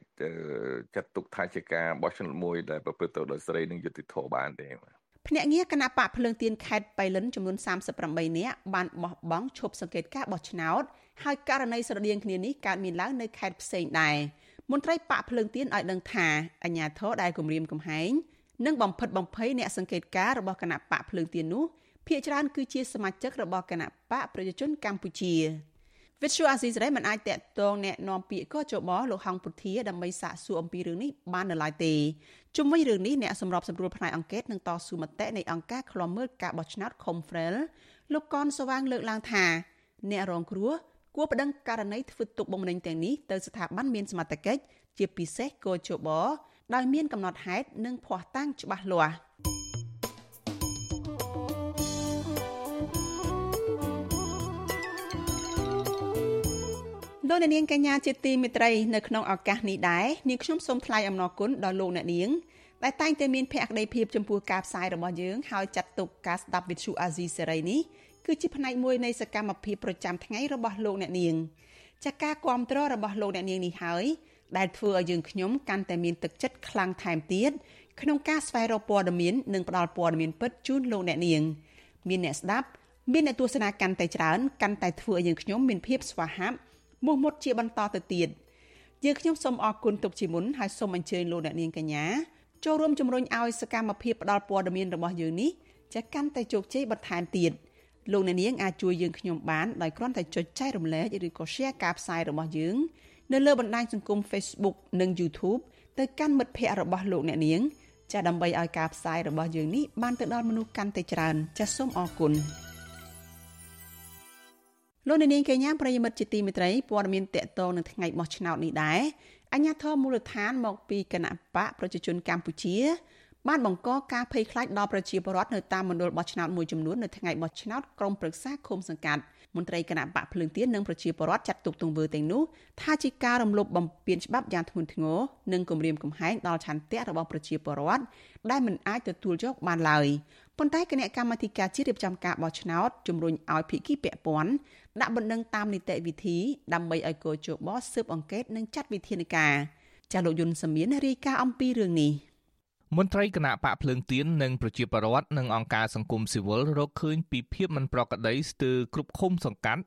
ចាត់ទុកថាជាការបោះឆ្នោតមួយដែលប្រព្រឹត្តទៅដោយសេរីនិងយុត្តិធម៌បានទេភ្នាក់ងារគណៈបកភ្លើងទៀនខេត្តបៃលិនចំនួន38នាក់បានបោះបង់ឈប់សង្កេតការបោះឆ្នោតហើយករណីស្រដៀងគ្នានេះកើតមានឡើងនៅខេត្តផ្សេងដែរមន្ត្រីបកភ្លើងទៀនឲ្យដឹងថាអាញាធរដែលគម្រាមកំហែងនិងបំផិតបំភ័យអ្នកសង្កេតការរបស់គណៈបកភ្លើងទៀននោះភាគច្រើនគឺជាសមាជិករបស់គណៈបកប្រជាជនកម្ពុជា វិទ្យុអាស៊ីសេរីមិនអាចតាក់ទងแนะនាំពាក្យកជបលោកហងពុធាដើម្បីសាកសួរអំពីរឿងនេះបាននៅឡើយទេជុំវិញរឿងនេះអ្នកសម្របសម្រួលផ្នែកអង្គការនឹងតស៊ូមតិនៃអង្គការឃ្លាំមើលការបោះឆ្នោត Confrel លោកកនសវាងលើកឡើងថាអ្នករងគ្រោះគួរប្តឹងករណីធ្វើទុកបុកម្នេញទាំងនេះទៅស្ថាប័នមានសមត្ថកិច្ចជាពិសេសកោជបដោយមានកំណត់ហេតុនិងភ័ស្តុតាងច្បាស់លាស់ លោកអ្នកនាងកញ្ញាជាទីមេត្រីនៅក្នុងឱកាសនេះដែរនាងខ្ញុំសូមថ្លែងអំណរគុណដល់លោកអ្នកនាងដែលតែងតែមានភក្ដីភាពចំពោះការផ្សាយរបស់យើងហើយចាត់ទុកការស្ដាប់វិទ្យុអាស៊ីសេរីនេះគឺជាផ្នែកមួយនៃសកម្មភាពប្រចាំថ្ងៃរបស់លោកអ្នកនាងចាកការគ្រប់គ្រងរបស់លោកអ្នកនាងនេះហើយដែលធ្វើឲ្យយើងខ្ញុំកាន់តែមានទឹកចិត្តខ្លាំងថែមទៀតក្នុងការស្វែងរកព័ត៌មាននិងផ្តល់ព័ត៌មានពិតជូនលោកអ្នកនាង មានអ្នកស្ដាប់មានអ្នកទស្សនាកាន់តែច្រើនកាន់តែធ្វើឲ្យយើងខ្ញុំមានភាពស្វាហាប់ មោះមុតជាបន្តទៅទៀតយើងខ្ញុំសូមអរគុណទុកជាមុនហើយសូមអញ្ជើញលោកអ្នកនាងកញ្ញាចូលរួមជំរុញឲ្យសកម្មភាពផ្តល់ព័ត៌មានរបស់យើងនេះចាកាន់តែជោគជ័យបន្ថែមទៀតលោកអ្នកនាងអាចជួយយើងខ្ញុំបានដោយគ្រាន់តែចុចចែករំលែកឬក៏ Share ការផ្សាយរបស់យើងនៅលើបណ្ដាញសង្គម Facebook និង YouTube ទៅកាន់មិត្តភ័ក្តិរបស់លោកអ្នកនាងចាដើម្បីឲ្យការផ្សាយរបស់យើងនេះបានទៅដល់មនុស្សកាន់តែច្រើនចាសសូមអរគុណ លោកនាងកញ្ញាប្រិយមិត្តជាទីមេត្រីព័ត៌មានតកតងនឹងថ្ងៃបោះឆ្នោតនេះដែរអញ្ញាធមមូលដ្ឋានមកពីគណៈបកប្រជាជនកម្ពុជា បានបង្កការភ័យខ្លាចដល់ប្រជាពលរដ្ឋនៅតាមមណ្ឌលបោះឆ្នោតមួយចំនួននៅថ្ងៃបោះឆ្នោតក្រុមប្រឹក្សាឃុំសង្កាត់មន្ត្រីគណៈបកភ្លើងទៀននិងប្រជាពលរដ្ឋចាត់ទុកទង្វើទាំងនោះថាជាការរំលោភបំពានច្បាប់យ៉ាងធ្ងន់ធ្ងរនិងគំរាមកំហែងដល់ឆន្ទៈរបស់ប្រជាពលរដ្ឋដែលមិនអាចទទួលយកបានឡើយ ប៉ុន្តែគណៈកម្មាធិការជាតិរៀបចំការបោះឆ្នោតជំរុញឲ្យភាគីពាក់ព័ន្ធដាក់បណ្ដឹងតាមនីតិវិធីដើម្បីឲ្យកោជបស៊ើបអង្កេតនិងចាត់វិធានការចាលោកយុនសមៀនរាយការណ៍អំពីរឿងនេះមន្ត្រីគណៈបកភ្លើងទៀននិងប្រជាពលរដ្ឋនិងអង្គការសង្គមស៊ីវិលរកឃើញពីភាពមិនប្រក្រតីស្ទើរគ្រប់ឃុំសង្កាត់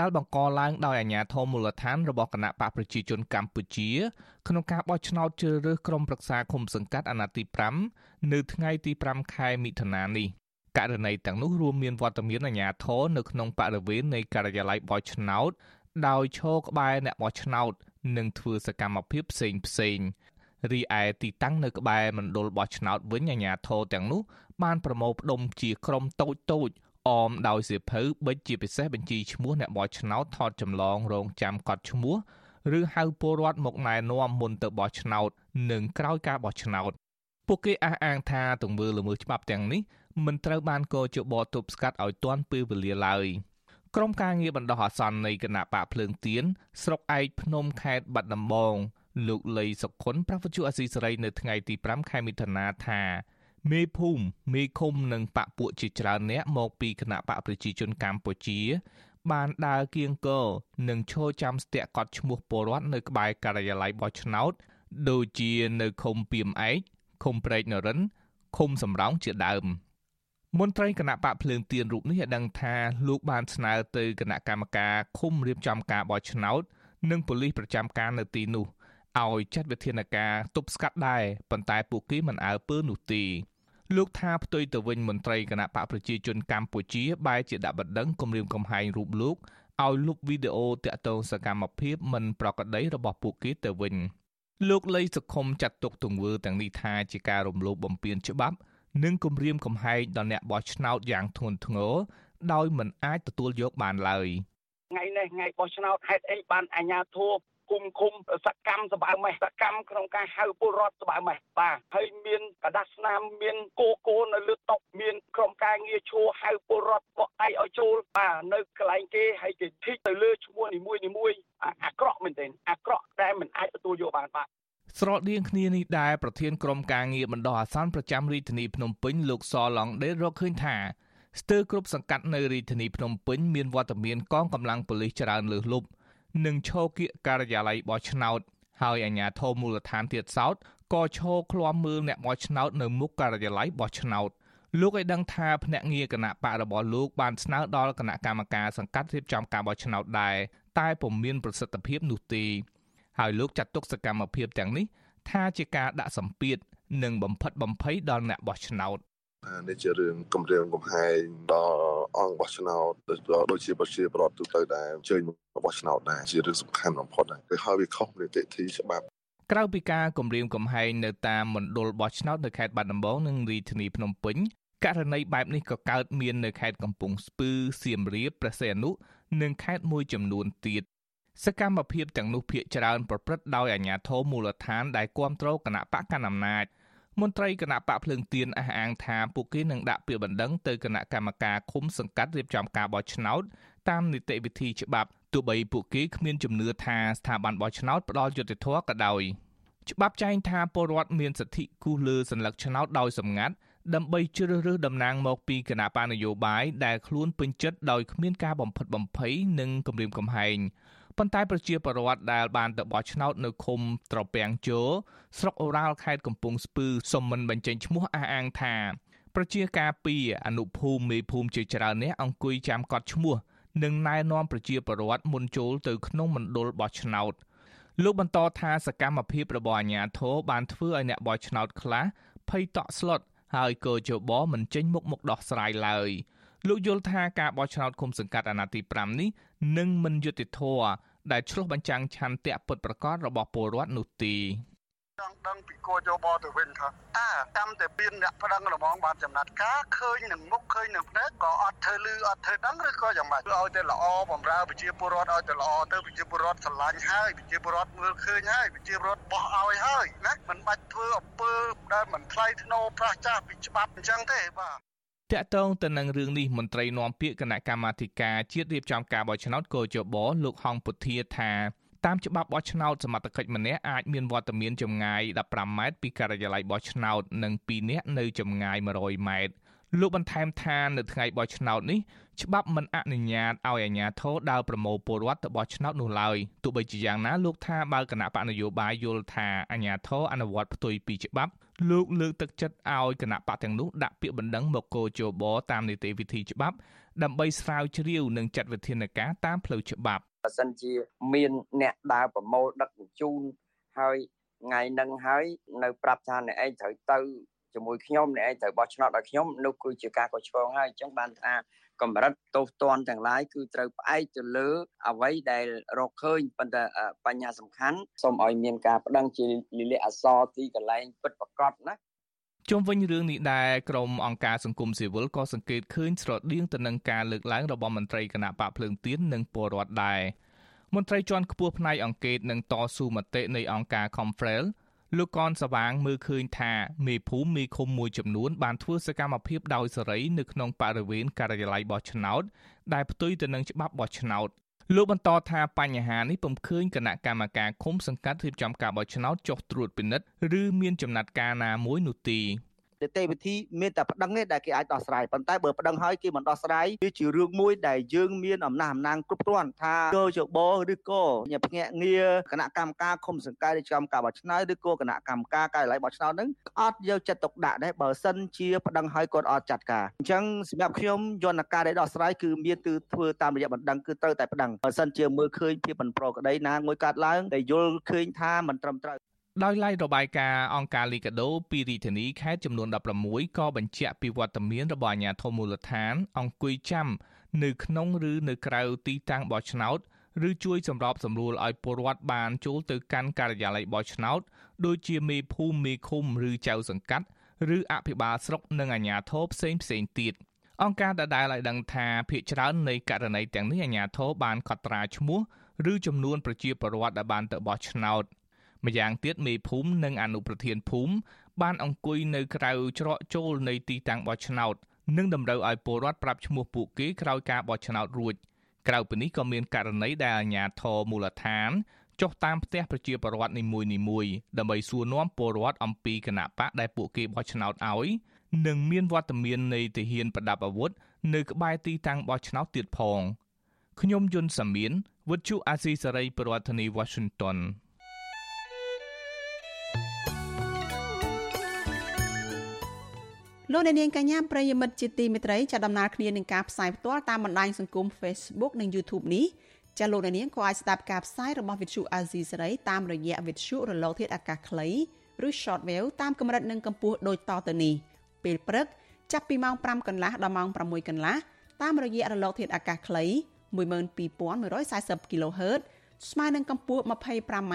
ដែលបង្កឡើងដោយអាជ្ញាធរមូលដ្ឋានរបស់គណៈបកប្រជាជនកម្ពុជា ក្នុងការបោះឆ្នោតជ្រើសរើសក្រុមប្រឹក្សាឃុំសង្កាត់អាណត្តិទី5នៅថ្ងៃទី5ខែមិថុនានេះករណីទាំងនោះរួមមានវត្តមានអាជ្ញាធរនៅក្នុងបរិវេណនៃការិយាល័យបោះឆ្នោត ដោយឈរក្បែរអ្នកបោះឆ្នោត និងធ្វើសកម្មភាពផ្សេងផ្សេងរីឯទីតាំងនៅក្បែរមណ្ឌលបោះឆ្នោតវិញអាជ្ញាធរទាំងនោះបានប្រមូលផ្ដុំជាក្រុមតូចតូច អមដោយសៀវភៅបិទជាពិសេសបញ្ជីឈ្មោះអ្នកបោះឆ្នោតថតចម្លងរងចាំកត់ឈ្មោះឬហៅពលរដ្ឋមកណែនាំមុនទៅបោះឆ្នោត និងក្រោយការបោះឆ្នោតពួកគេអះអាងថាទង្វើល្មើសច្បាប់ទាំងនេះមិនត្រូវបានកោជបទប់ស្កាត់ឲ្យទាន់ពេលវេលាឡើយក្រុមការងារបណ្ដោះអាសន្ននៃគណៈបកភ្លើងទៀនស្រុកឯកភ្នំខេត្តបាត់ដំបងលោកលីសុខុនប្រពន្ធអសីសេរីនៅថ្ងៃទី5ខែមិថុនាថា មេភូមិមេឃុំនិងបពពួកជាច្រើនអ្នកមកពីគណៈបកប្រជាជនកម្ពុជា បានដើរគៀងគរនិងឈរចាំស្ទាក់កត់ឈ្មោះពលរដ្ឋនៅក្បែរការិយាល័យបោះឆ្នោត ដូចជានៅឃុំពីមឯកឃុំព្រែកនរិនឃុំសំរោងជាដើមមន្ត្រីគណៈបកភ្លើងទៀនរូបនេះឲ្យដឹងថាលោកបានស្នើទៅគណៈកម្មការឃុំរៀបចំការបោះឆ្នោត និងប៉ូលីសប្រចាំការនៅទីនោះឲ្យចាត់វិធានការទប់ស្កាត់ដែរប៉ុន្តែពួកគេមិនអើពើនោះទេ លោកថាផ្ទុយទៅវិញមន្ត្រីគណៈបកប្រជាជនកម្ពុជាបែរជាដាក់បណ្ដឹងគម្រាមកំហែងរូបលោកឲ្យលុបវីដេអូតាក់ទងសកម្មភាពមិនប្រក្រតីរបស់ពួកគេទៅវិញលោកលីសុខុមចាត់ទុកទង្វើទាំងនេះថាជាការរំលោភបំពានច្បាប់ និងគំរាមកំហែងដល់អ្នកបោះឆ្នោតយ៉ាងធ្ងន់ធ្ងរដោយមិនអាចទទួលយកបានឡើយថ្ងៃនេះថ្ងៃបោះឆ្នោតហេតុអីបានអាជ្ញាធរ គុំគុំសកម្មសបើមេសកម្មក្នុងការហៅពលរដ្ឋសបើមេសបាទហើយមានកដាស់ស្នាមមានគោគោនៅលើតុមានក្រុមការងារឈួរហៅពលរដ្ឋបកឯកឲ្យចូលបាទនៅកន្លែងគេហើយគេធីកទៅលើឈ្មោះនីមួយនីមួយអាក្រក់មែនទែនអាក្រក់តែមិនអាចទទួលយកបានបាទស្រដៀងគ្នានេះដែរប្រធានក្រុមការងារបណ្ដោះអាសន្នប្រចាំរាជធានីភ្នំពេញលោកសឡង់ដេររកឃើញថាស្ទើរគ្រប់សង្កាត់នៅរាជធានីភ្នំពេញមានវត្តមានកងកម្លាំងប៉ូលីសច្រើនលើសលប់ និងឈរគៀកការិយាល័យបោះឆ្នោតហើយអាជ្ញាធរមូលដ្ឋានទៀតសោតក៏ឈរឃ្លាំមើលអ្នកបោះឆ្នោតនៅមុខការិយាល័យបោះឆ្នោតលោកឲ្យដឹងថាភ្នាក់ងារគណៈបករបស់លោកបានស្នើដល់គណៈកម្មការសង្កាត់រៀបចំការបោះឆ្នោតដែរតែពុំមានប្រសិទ្ធភាពនោះទេហើយលោកចាត់ទុកសកម្មភាពទាំងនេះថាជាការដាក់សម្ពាធនិងបំផិតបំភ័យដល់អ្នកបោះឆ្នោត នេះជារឿងគម្រាមកំហែងដល់អង្គបោះឆ្នោតដូចជាប្រជាប្រដ្ឋទូទៅដែរអញ្ជើញមកបោះឆ្នោតដែរជារឿងសំខាន់បំផុតដែរគឺហើយវាខុសនីតិវិធីច្បាប់ក្រៅពីការគម្រាមកំហែងនៅតាមមណ្ឌលបោះឆ្នោតនៅខេត្តបាត់ដំបងនិងរាជធានីភ្នំពេញករណីបែបនេះក៏កើតមាននៅខេត្តកំពង់ស្ពឺសៀមរាបព្រះសីហនុនិងខេត្តមួយចំនួនទៀតសកម្មភាពទាំងនោះភាកច្រើនប្រព្រឹត្តដោយអាជ្ញាធរមូលដ្ឋានដែលគ្រប់គ្រងគណៈបកកណ្ដាលអំណាច មន្ត្រីគណៈបកភ្លើងទៀនអះអាងថាពួកគេនឹងដាក់ពាក្យបណ្ដឹងទៅគណៈកម្មការឃុំសង្កាត់រៀបចំការបោះឆ្នោតតាមនីតិវិធីច្បាប់ទោះបីពួកគេគ្មានជំនឿថាស្ថាប័នបោះឆ្នោតផ្ដល់យុត្តិធម៌ក៏ដោយច្បាប់ចែងថាពលរដ្ឋមានសិទ្ធិគូសលើសញ្ញាឆ្នោតដោយសម្ងាត់ដើម្បីជ្រើសរើសតំណាងមកពីគណៈបកនយោបាយដែលខ្លួនពេញចិត្តដោយគ្មានការបំផិតបំភ័យនិងគំរាមកំហែង ប៉ុន្តែប្រជាពលរដ្ឋដែលបានទៅបោះឆ្នោតនៅឃុំត្រពាំងជោស្រុកអូរ៉ាល់ខេត្តកំពង់ស្ពឺសុំមិនបញ្ចេញឈ្មោះអះអាងថាប្រជាការពីអនុភូមិមេភូមិជាច្រើនអ្នកអង្គុយចាំកត់ឈ្មោះនិងណែនាំប្រជាពលរដ្ឋមុនចូលទៅក្នុងមណ្ឌលបោះឆ្នោតលោកបន្តថាសកម្មភាពរបស់អាជ្ញាធរបានធ្វើឲ្យអ្នកបោះឆ្នោតខ្លះភ័យតក់ស្លុតហើយក៏ជបមិនចេញមុខមកដោះស្រាយឡើយលោកយល់ថាការបោះឆ្នោតគុំសង្កាត់អាណត្តិទី5នេះនឹងមិនយុត្តិធម៌ ដែលឆ្លុះបញ្ចាំងឆន្ទៈពិតប្រាកដរបស់ពលរដ្ឋនោះទេចង់ដឹងពីគោយោបល់ទៅវិញថាតើតាមតែមានអ្នកប្រឹងរមងបានចំណាត់ការឃើញនឹងមុខឃើញនឹងភ្នែកក៏អត់ធ្វើលឺអត់ធ្វើដឹងឬក៏យ៉ាងម៉េចឲ្យតែល្អបំរើប្រជាពលរដ្ឋឲ្យតែល្អទៅប្រជាពលរដ្ឋស្រឡាញ់ហើយប្រជាពលរដ្ឋមើលឃើញហើយប្រជាពលរដ្ឋបោះឲ្យហើយណាមិនបាច់ធ្វើអំពើដែលមិនមិនថ្លៃធ្នូប្រះចាស់ពីច្បាប់អញ្ចឹងទេបាទ តកតងទៅនឹងរឿងនេះមន្ត្រីនាំពាក្យគណៈកម្មាធិការជាតិរៀបចំការបោះឆ្នោតកោជបលោកហងពុធាថាតាមច្បាប់បោះឆ្នោតសមត្ថកិច្ចម្នាក់អាចមានវត្តមានចម្ងាយ15ម៉ែត្រពីការិយាល័យបោះឆ្នោតនិង2នាក់នៅចម្ងាយ100ម៉ែត្រ លោកបន្ថែមថានៅថ្ងៃបោះឆ្នោតនេះច្បាប់មិនអនុញ្ញាតឲ្យអាជ្ញាធរដើរប្រមូលពលរដ្ឋទៅបោះឆ្នោតនោះឡើយទោះបីជាយ៉ាងណាលោកថាបើគណៈបកនយោបាយយល់ថាអាជ្ញាធរអនុវត្តផ្ទុយពីច្បាប់លោកលើកទឹកចិត្តឲ្យគណៈបកទាំងនោះដាក់ពាក្យបណ្ដឹងមកគោជបតាមនីតិវិធីច្បាប់ ដើម្បីស្រាវជ្រាវនិងចាត់វិធានការតាមផ្លូវច្បាប់បើសិនជាមានអ្នកដើរប្រមូលដឹកជញ្ជូនហើយថ្ងៃនឹងហើយនៅប្រាប់ថាអ្នកឯងត្រូវទៅ ជាមួយខ្ញុំអ្នកឯងត្រូវបោះឆ្នោតឲ្យខ្ញុំនោះគឺជាការកត់ឆ្កងហើយអញ្ចឹងបានថាកម្រិតទោសទណ្ឌទាំងឡាយគឺត្រូវផ្អែកទៅលើអ្វីដែលរកឃើញប៉ុន្តែបញ្ហាសំខាន់សូមឲ្យមានការបដិងជាលិលាអសរទីកន្លែងពិតប្រាកដណាជុំវិញរឿងនេះដែរក្រមអង្គការសង្គមស៊ីវិលក៏សង្កេតឃើញស្រដៀងទៅនឹងការលើកឡើងរបស់មន្ត្រីគណៈបកភ្លើងទៀននិងពលរដ្ឋដែរមន្ត្រីជាន់ខ្ពស់ផ្នែកអង្គការនិងតស៊ូមតិនៃអង្គការ Confrel លោកកនសវាងមើលឃើញថាមេភូមិមេឃុំមួយចំនួនបានធ្វើសកម្មភាពដោយសេរីនៅក្នុងបរិវេណការិយាល័យបោះឆ្នោតដែលផ្ទុយទៅនឹងច្បាប់បោះឆ្នោតលោកបន្តថាបញ្ហានេះពុំឃើញគណៈកម្មការឃុំសង្កាត់រៀបចំការបោះឆ្នោតចុះត្រួតពិនិត្យឬមានចំណាត់ការណាមួយនោះទេ នីតិវិធីមានតែប្តឹងទេដែលគេអាចដោះស្រាយប៉ុន្តែបើប្តឹងហើយគេមិនដោះស្រាយវាជារឿងមួយដែលយើងមានអំណះអំណាងគ្រប់គ្រាន់ថាកោជបឬក៏ញាភ្នាក់ងារគណៈកម្មការឃុំសង្កាត់រៀបចំការបោះឆ្នោតឬក៏គណៈកម្មការការិយាល័យបោះឆ្នោតហ្នឹងអត់យកចិត្តទុកដាក់ដែរបើសិនជាប្តឹងហើយគាត់អត់ចាត់ការអញ្ចឹងសម្រាប់ខ្ញុំយន្តការដែលដោះស្រាយគឺមានគឺធ្វើតាមរយៈបណ្ដឹងគឺត្រូវតែប្តឹងបើសិនជាមើលឃើញភាពមិនប្រក្រតីណាមួយកាត់ឡើងដែលយល់ឃើញថាមិនត្រឹមត្រូវ ដោយឡែករបាយការណ៍អង្គការលីកាដូពីរាជធានីខេត្តចំនួន16ក៏បញ្ជាក់ពីវត្តមានរបស់អាជ្ញាធរមូលដ្ឋាន អង្គុយចាំនៅក្នុងឬនៅក្រៅទីតាំងបោះឆ្នោតឬជួយសម្របសម្រួលឲ្យពលរដ្ឋបានចូលទៅកាន់ការិយាល័យបោះឆ្នោតដូចជាមេភូមិមេឃុំឬចៅសង្កាត់ឬអភិបាលស្រុកនិងអាជ្ញាធរផ្សេងផ្សេងទៀតអង្គការដដែលឲ្យដឹងថាភ្នាក់ច្រើននៃករណីទាំងនេះអាជ្ញាធរបានកត់ត្រាឈ្មោះឬចំនួនប្រជាពលរដ្ឋដែលបានទៅបោះឆ្នោត ម្យ៉ាងទៀតមេភូមិនិងអនុប្រធានភូមិបានអង្គុយនៅក្រៅច្រកចូលនៃទីតាំងបោះឆ្នោតនិងតម្រូវឲ្យពលរដ្ឋប្រាប់ឈ្មោះពួកគេក្រោយការបោះឆ្នោតរួចក្រៅពីនេះក៏មានករណីដែលអាជ្ញាធរមូលដ្ឋានចុះតាមផ្ទះប្រជាពលរដ្ឋនីមួយៗដើម្បីសួរនាំពលរដ្ឋអំពីគណៈបកដែលពួកគេបោះឆ្នោតឲ្យនិងមានវត្តមាននៃទាហានប្រដាប់អាវុធនៅក្បែរទីតាំងបោះឆ្នោតទៀតផងខ្ញុំយុនសាមៀនវិទ្យុអាស៊ីសេរីប្រធានាធិបតី Washington លោកអ្នកនាងកញ្ញាប្រិយមិត្តជាទីមេត្រីចាដំណើរគ្នានឹងការផ្សាយផ្ទាល់តាមបណ្ដាញសង្គម Facebook និង YouTube នេះចាលោកអ្នកនាងក៏អាចស្ដាប់ការផ្សាយរបស់ Vithu Azizi សេរីតាមរយៈ Vithu រលកធាតុអាកាសខ្លីឬ Shortwave តាមកម្រិតនិងកម្ពស់ដូចតទៅនេះពេលព្រឹកចាប់ពីម៉ោង5កន្លះដល់ម៉ោង6កន្លះតាមរយៈរលកធាតុអាកាសខ្លី12140 kHz ស្មើនឹងកម្ពស់ 25m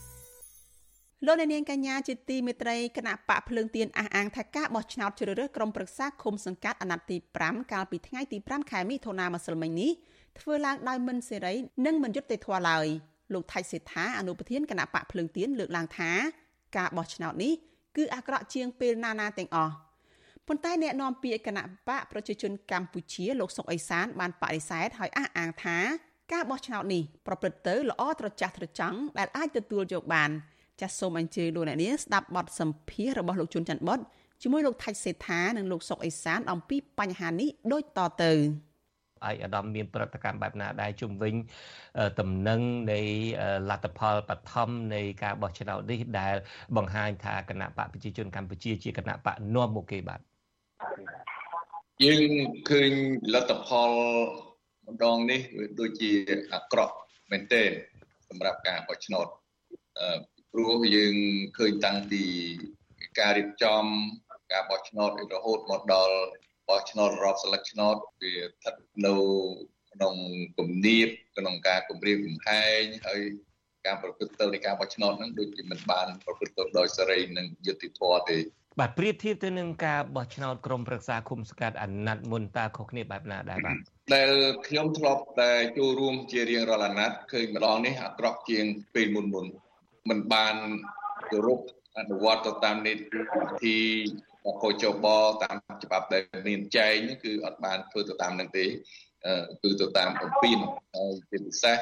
លោកអ្នកនាងកញ្ញាជាទីមេត្រីគណៈបកភ្លើងទៀនអះអាងថាការបោះឆ្នោតជ្រើសរើសក្រុមប្រឹក្សាឃុំសង្កាត់អាណត្តិទី5កាលពីថ្ងៃទី5ខែមិថុនាម្សិលមិញនេះធ្វើឡើងដោយមិនសេរីនិងមិនយុត្តិធម៌ឡើយលោកថៃសេដ្ឋាអនុប្រធានគណៈបកភ្លើងទៀនលើកឡើងថាការបោះឆ្នោតនេះគឺអាក្រក់ជាងពេលណាណាទាំងអស់ប៉ុន្តែអ្នកនាំពាក្យគណៈបកប្រជាជនកម្ពុជាលោកសុកអេសានបានបដិសេធហើយអះអាងថាការបោះឆ្នោតនេះប្រព្រឹត្តទៅល្អត្រចះត្រចង់ដែលអាចទទួលយកបាន ចាសសូមអញ្ជើញលោកអ្នកនាងស្ដាប់បទសម្ភាសន៍របស់លោកជុនច័ន្ទបុតជាមួយលោកថៃសេដ្ឋានិងលោកសុកអេសានអំពីបញ្ហានេះដូចតទៅ។ឯកឧត្តមមានប្រតិកម្មបែបណាដែរជំវិញតំណែងនៃលទ្ធផលបឋមនៃការបោះឆ្នោតនេះដែលបង្ហាញថាគណៈបកប្រជាជនកម្ពុជាជាគណៈបកនាំមុខគេបាទយើងឃើញលទ្ធផលម្ដងនេះដូចជាអាក្រក់មែនទែនសម្រាប់ការបោះឆ្នោត ព្រោះយើងឃើញតាំងពីការរៀបចំការបោះឆ្នោតរហូតមកដល់បោះឆ្នោតរាប់ស្លឹកឆ្នោតវាស្ថិតនៅក្នុងគំនាបក្នុងការគម្រាមកំហែងហើយការប្រព្រឹត្តទៅនៃការបោះឆ្នោតហ្នឹងដូចជាមិនបានប្រព្រឹត្តទៅដោយសេរីនិងយុត្តិធម៌ទេបាទប្រៀបធៀបទៅនឹងការបោះឆ្នោតក្រុមប្រឹក្សាគុំសង្កាត់អាណត្តិមុនតើខុសគ្នាបែបណាដែរបាទដែលខ្ញុំធ្លាប់តែចូលរួមជារៀងរាល់អាណត្តិឃើញម្ដងនេះអាក្រក់ជាងពេលមុនមុន មិនបានគោរពអនុវត្តទៅតាមនីតិវិធីកោចបតាមច្បាប់ដែលមានចែងគឺអត់បានធ្វើទៅតាមនឹងទេគឺទៅតាមអំពីនហើយជាពិសេស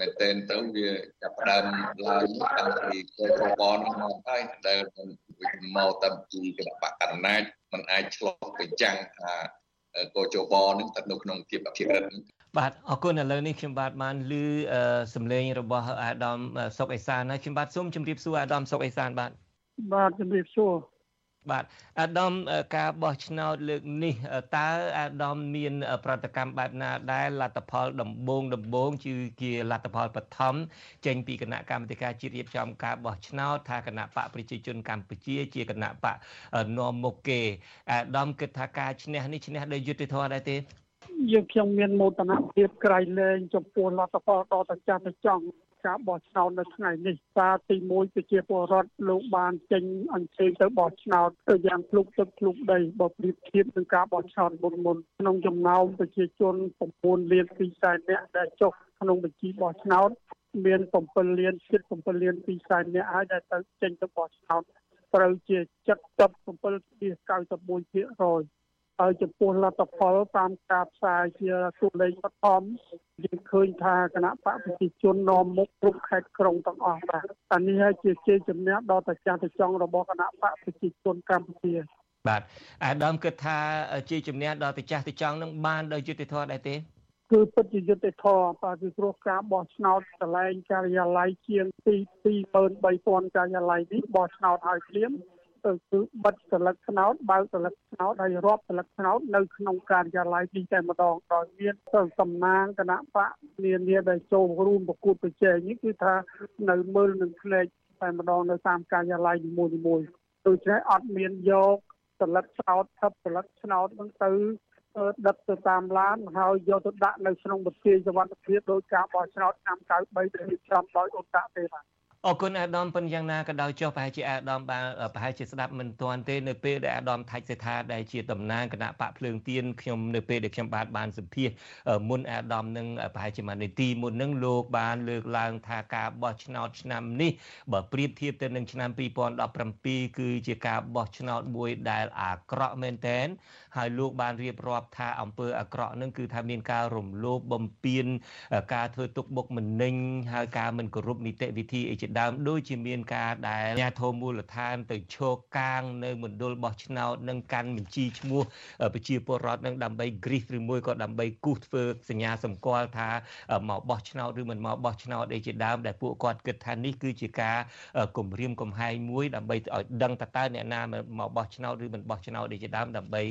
មែនតែនទៅវាចាប់ផ្ដើមឡើងតាំងពីកោចបនឹងមកហើយដែលមកតាំងពីគណៈបកកណ្ដាលมันអាចឆ្លោះបញ្ចាំងថាកោចបនឹងស្ថិតនៅក្នុងភាពអភិរិទ្ធ បាទអរគុណឥឡូវនេះខ្ញុំបាទបានឮសំឡេងរបស់អាដាមសុកអេសានហើយខ្ញុំបាទសូមជម្រាបសួរអាដាមសុកអេសានបាទបាទជម្រាបសួរបាទអាដាមការបោះឆ្នោតលើកនេះតើអាដាមមាន ប្រតិកម្មបែបណាដែរលទ្ធផលដំបូងដំបូងជាលទ្ធផលបឋមចេញពីគណៈកម្មាធិការជាតិរៀបចំការបោះឆ្នោតថាគណៈបកប្រជាជនកម្ពុជា ជាគណៈបកនាំមុខគេអាដាមគិតថាការឈ្នះនេះឈ្នះដោយយុត្តិធម៌ដែរទេ យើងខ្ញុំមានមោទនភាពក្រៃលែងចំពោះលទ្ធផលដ៏តចាស់ទៅចង់ការបោះឆ្នោតនៅថ្ងៃនេះសារទី1ប្រជាពលរដ្ឋលោកបានចេញអញ្ជើញទៅបោះឆ្នោតទៅយ៉ាងភ្លុកទឹកភ្លុកដីបើប្រៀបធៀបនឹងការបោះឆ្នោតមុនមុនក្នុងចំណោមប្រជាជន9លាន2សែននាក់ដែលចុះក្នុងបញ្ជីបោះឆ្នោតមាន7លានជិត7លាន2សែននាក់ហើយដែលទៅចេញទៅបោះឆ្នោតត្រូវជា77.91% ហើយចំពោះលទ្ធផលតាមការផ្សាយជាទូលេខបឋមយើងឃើញថាគណៈបកប្រជាជននាំមុខគ្រប់ខេត្តក្រុងទាំងអស់បាទអានេះហើយជាជ័យជំនះដ៏តចាស់តចង់របស់គណៈបកប្រជាជនកម្ពុជាបាទអាដាមគិតថាជ័យជំនះដ៏តចាស់តចង់នឹងបានដោយយុត្តិធម៌ដែរទេគឺពិតជាយុត្តិធម៌បាទពីព្រោះការបោះឆ្នោតកន្លែងការិយាល័យជាង23000ការិយាល័យនេះបោះឆ្នោតឲ្យភ្លាម គឺបិទស្លឹកឆ្នោតបើកស្លឹកឆ្នោតហើយរាប់ស្លឹកឆ្នោតនៅក្នុងការិយាល័យនេះតែម្ដងដោយមានសំណាងគណៈបកនានាដែលចូលរួមប្រគួតប្រជែងនេះគឺថានៅមើលនឹងផ្លេចតែម្ដងនៅតាមការិយាល័យនីមួយៗដូច្នេះអត់មានយកស្លឹកឆ្នោតថឹបស្លឹកឆ្នោតហ្នឹងទៅដឹកទៅតាមឡានហើយយកទៅដាក់នៅក្នុងវិទ្យាសវត្ថិភាពដោយការបោះឆ្នោតឆ្នាំ93ដែលរៀបចំដោយអន្តរទេបាទ អរគុណអាដាមប៉ុនយ៉ាងណាក៏ដោយចុះប្រហែលជាអាដាមបានប្រហែលជាស្ដាប់មិនទាន់ទេនៅពេលដែលអាដាមថាច់សេដ្ឋាដែលជាតំណាងគណៈបកភ្លើងទៀនខ្ញុំនៅពេលដែលខ្ញុំបានបានសម្ភាសមុនអាដាមនឹងប្រហែលជាមួយនាទីមុននឹងលោកបានលើកឡើងថាការបោះឆ្នោតឆ្នាំនេះបើប្រៀបធៀបទៅនឹងឆ្នាំ2017គឺជាការបោះឆ្នោតមួយដែលអាក្រក់មែនទែនហើយលោកបានរៀបរាប់ថាអង្គើអាក្រក់នឹងគឺថាមានការរំលោភបំពានការធ្វើទុកបុកម្នេញហើយការមិនគោរពនីតិវិធីអីជាដើមដូចជាមានការដែលអាជ្ញាធរមូលដ្ឋាន ទៅឈរកាងនៅមណ្ឌលបោះឆ្នោតនិងកាន់បញ្ជីឈ្មោះប្រជាពលរដ្ឋនឹងដើម្បីគ្រីសឬមួយក៏ដើម្បីគូសធ្វើសញ្ញាសម្គាល់ថាមកបោះឆ្នោតឬមិនមកបោះឆ្នោតអីជាដើមដែលពួកគាត់គិតថានេះគឺជាការគម្រាមកំហែងមួយដើម្បីឲ្យដឹងតើអ្នកណាមកបោះឆ្នោតឬមិនបោះឆ្នោតអីជាដើមដើម្បី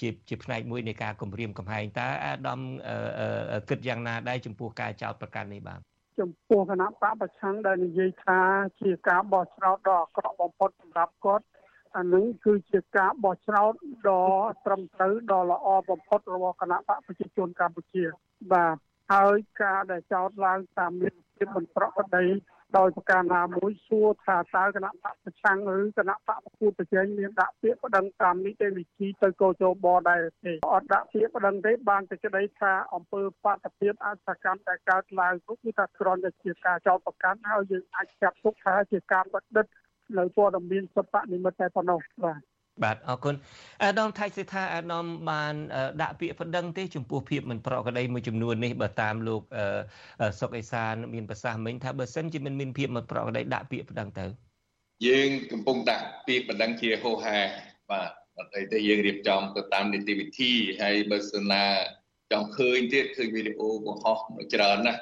ជាជាផ្នែកមួយនៃការគម្រាមកំហែងតើអាដាមគិតយ៉ាងណាដែរចំពោះការចោទប្រកាន់នេះបាទ ចំពោះគណៈបកប្រឆាំងដែលនិយាយថាជាការបោះឆ្នោតដ៏អាក្រក់បំផុតសម្រាប់គាត់អានឹងគឺជាការបោះឆ្នោតដ៏ត្រឹមត្រូវដ៏ល្អបំផុតរបស់គណៈបកប្រជាជនកម្ពុជាបាទហើយការដែលចោទឡើងតាមមានភាពមិនប្រក្រតី ដោយប្រការណាមួយសួរថាតើគណៈបកប្រឆាំងឬគណៈបកប្រគួតប្រជែងមានដាក់ពាក្យប្តឹងតាមនីតិវិធីទៅកោជបដែរទេអត់ដាក់ពាក្យប្តឹងទេបានតែក្តីថាអង្គើបាតុភិបអសកម្មដែលកើតឡើងនោះគឺថាគ្រាន់តែជាការចោទប្រកាន់ហើយយើងអាចចាត់ទុកថាជាការបដិទ្ធនៅព័ត៌មានសពនិមិត្តតែប៉ុណ្ណោះបាទ បាទអរគុណអាដាមថៃសេដ្ឋាអាដាមបានដាក់ពាក្យប្តឹងទេចំពោះភាពមិនប្រក្រតីមួយចំនួននេះបើតាមលោកសុកអេសានមានប្រសាសន៍មិញថាបើសិនជាមិនមានភាពមិនប្រក្រតីដាក់ពាក្យប្តឹងទៅយើងកំពុងដាក់ពាក្យប្តឹងជាហោហាបាទអត់អីទេយើងរៀបចំទៅតាមនីតិវិធីហើយបើសិនណាចង់ឃើញទៀតឃើញវីដេអូបង្ហោះច្រើនណាស់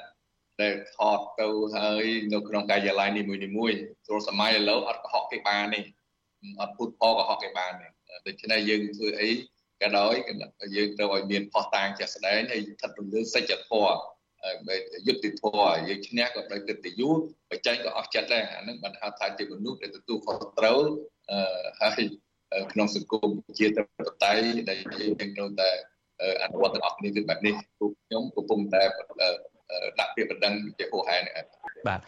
ដែលថតទៅហើយនៅក្នុងការិយាល័យនីមួយៗចូលសម័យឥឡូវអត់កុហកគេបានទេ អត់ពុតផងកុហកគេបានដូច្នេះយើងធ្វើអីក៏ដោយយើងត្រូវឲ្យមានផុសតាងជាក់ស្ដែងហើយស្ថិតនៅលើសច្ចធម៌យុត្តិធម៌យើងឈ្នះក៏ដោយកិត្តិយសបច្ចេកក៏អស់ចិត្តដែរអានឹងបានហៅថាជាមនុស្សដែលទទួលខុសត្រូវហើយក្នុងសង្គមជាតបតៃដែលយើងនៅតែអនុវត្តទាំងអស់គ្នាគឺបែបនេះពួកខ្ញុំកំពុងតែដាក់ពាក្យបណ្ដឹងជាហោហែនេះបាទ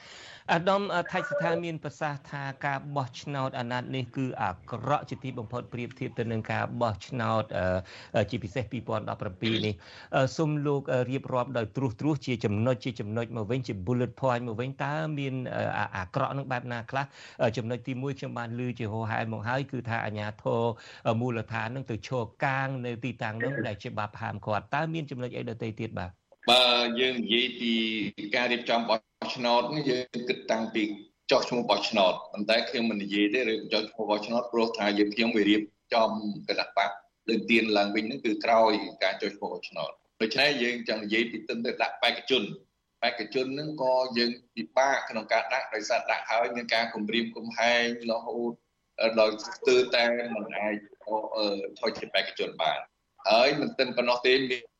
អាដាមថៃស្ថានមានប្រសាសន៍ថាការបោះឆ្នោតអាណត្តិនេះគឺអាក្រក់ជាទីបំផុតប្រៀបធៀបទៅនឹងការបោះឆ្នោតជាពិសេស2017នេះសូមលោករៀបរាប់ដោយត្រួសត្រាសជាចំណុចជាចំណុចមកវិញជា bullet point មកវិញតើមានអាក្រក់នឹងបែបណាខ្លះចំណុចទី1ខ្ញុំបានលើជាហោហែមកហើយគឺថាអាញាធរមូលដ្ឋាននឹងទៅឈរកាងនៅទីតាំងនោះដែលជាបាបហាមគាត់តើមានចំណុចអីដទៃទៀតបាទ បើយើងនិយាយពីការរៀបចំបោះឆ្នោតនេះយើងគិតតាំងពីចោះឈ្មោះបោះឆ្នោតប៉ុន្តែខ្ញុំមិននិយាយទេរឿងចោះឈ្មោះបោះឆ្នោតព្រោះថាយើងខ្ញុំវារៀបចំគណៈបកលើទៀនឡើងវិញហ្នឹងគឺក្រោយការចោះឈ្មោះបោះឆ្នោតដូច្នេះយើងចង់និយាយពីទិនទៅដាក់បេក្ខជនបេក្ខជនហ្នឹងក៏យើងពិបាកក្នុងការដាក់ដោយសារដាក់ហើយមានការគម្រាមកំហែងរហូតដោយស្ទើរតែមិនអាចថយជាបេក្ខជនបានហើយមិនតិនប៉ុណ្ណោះទេមាន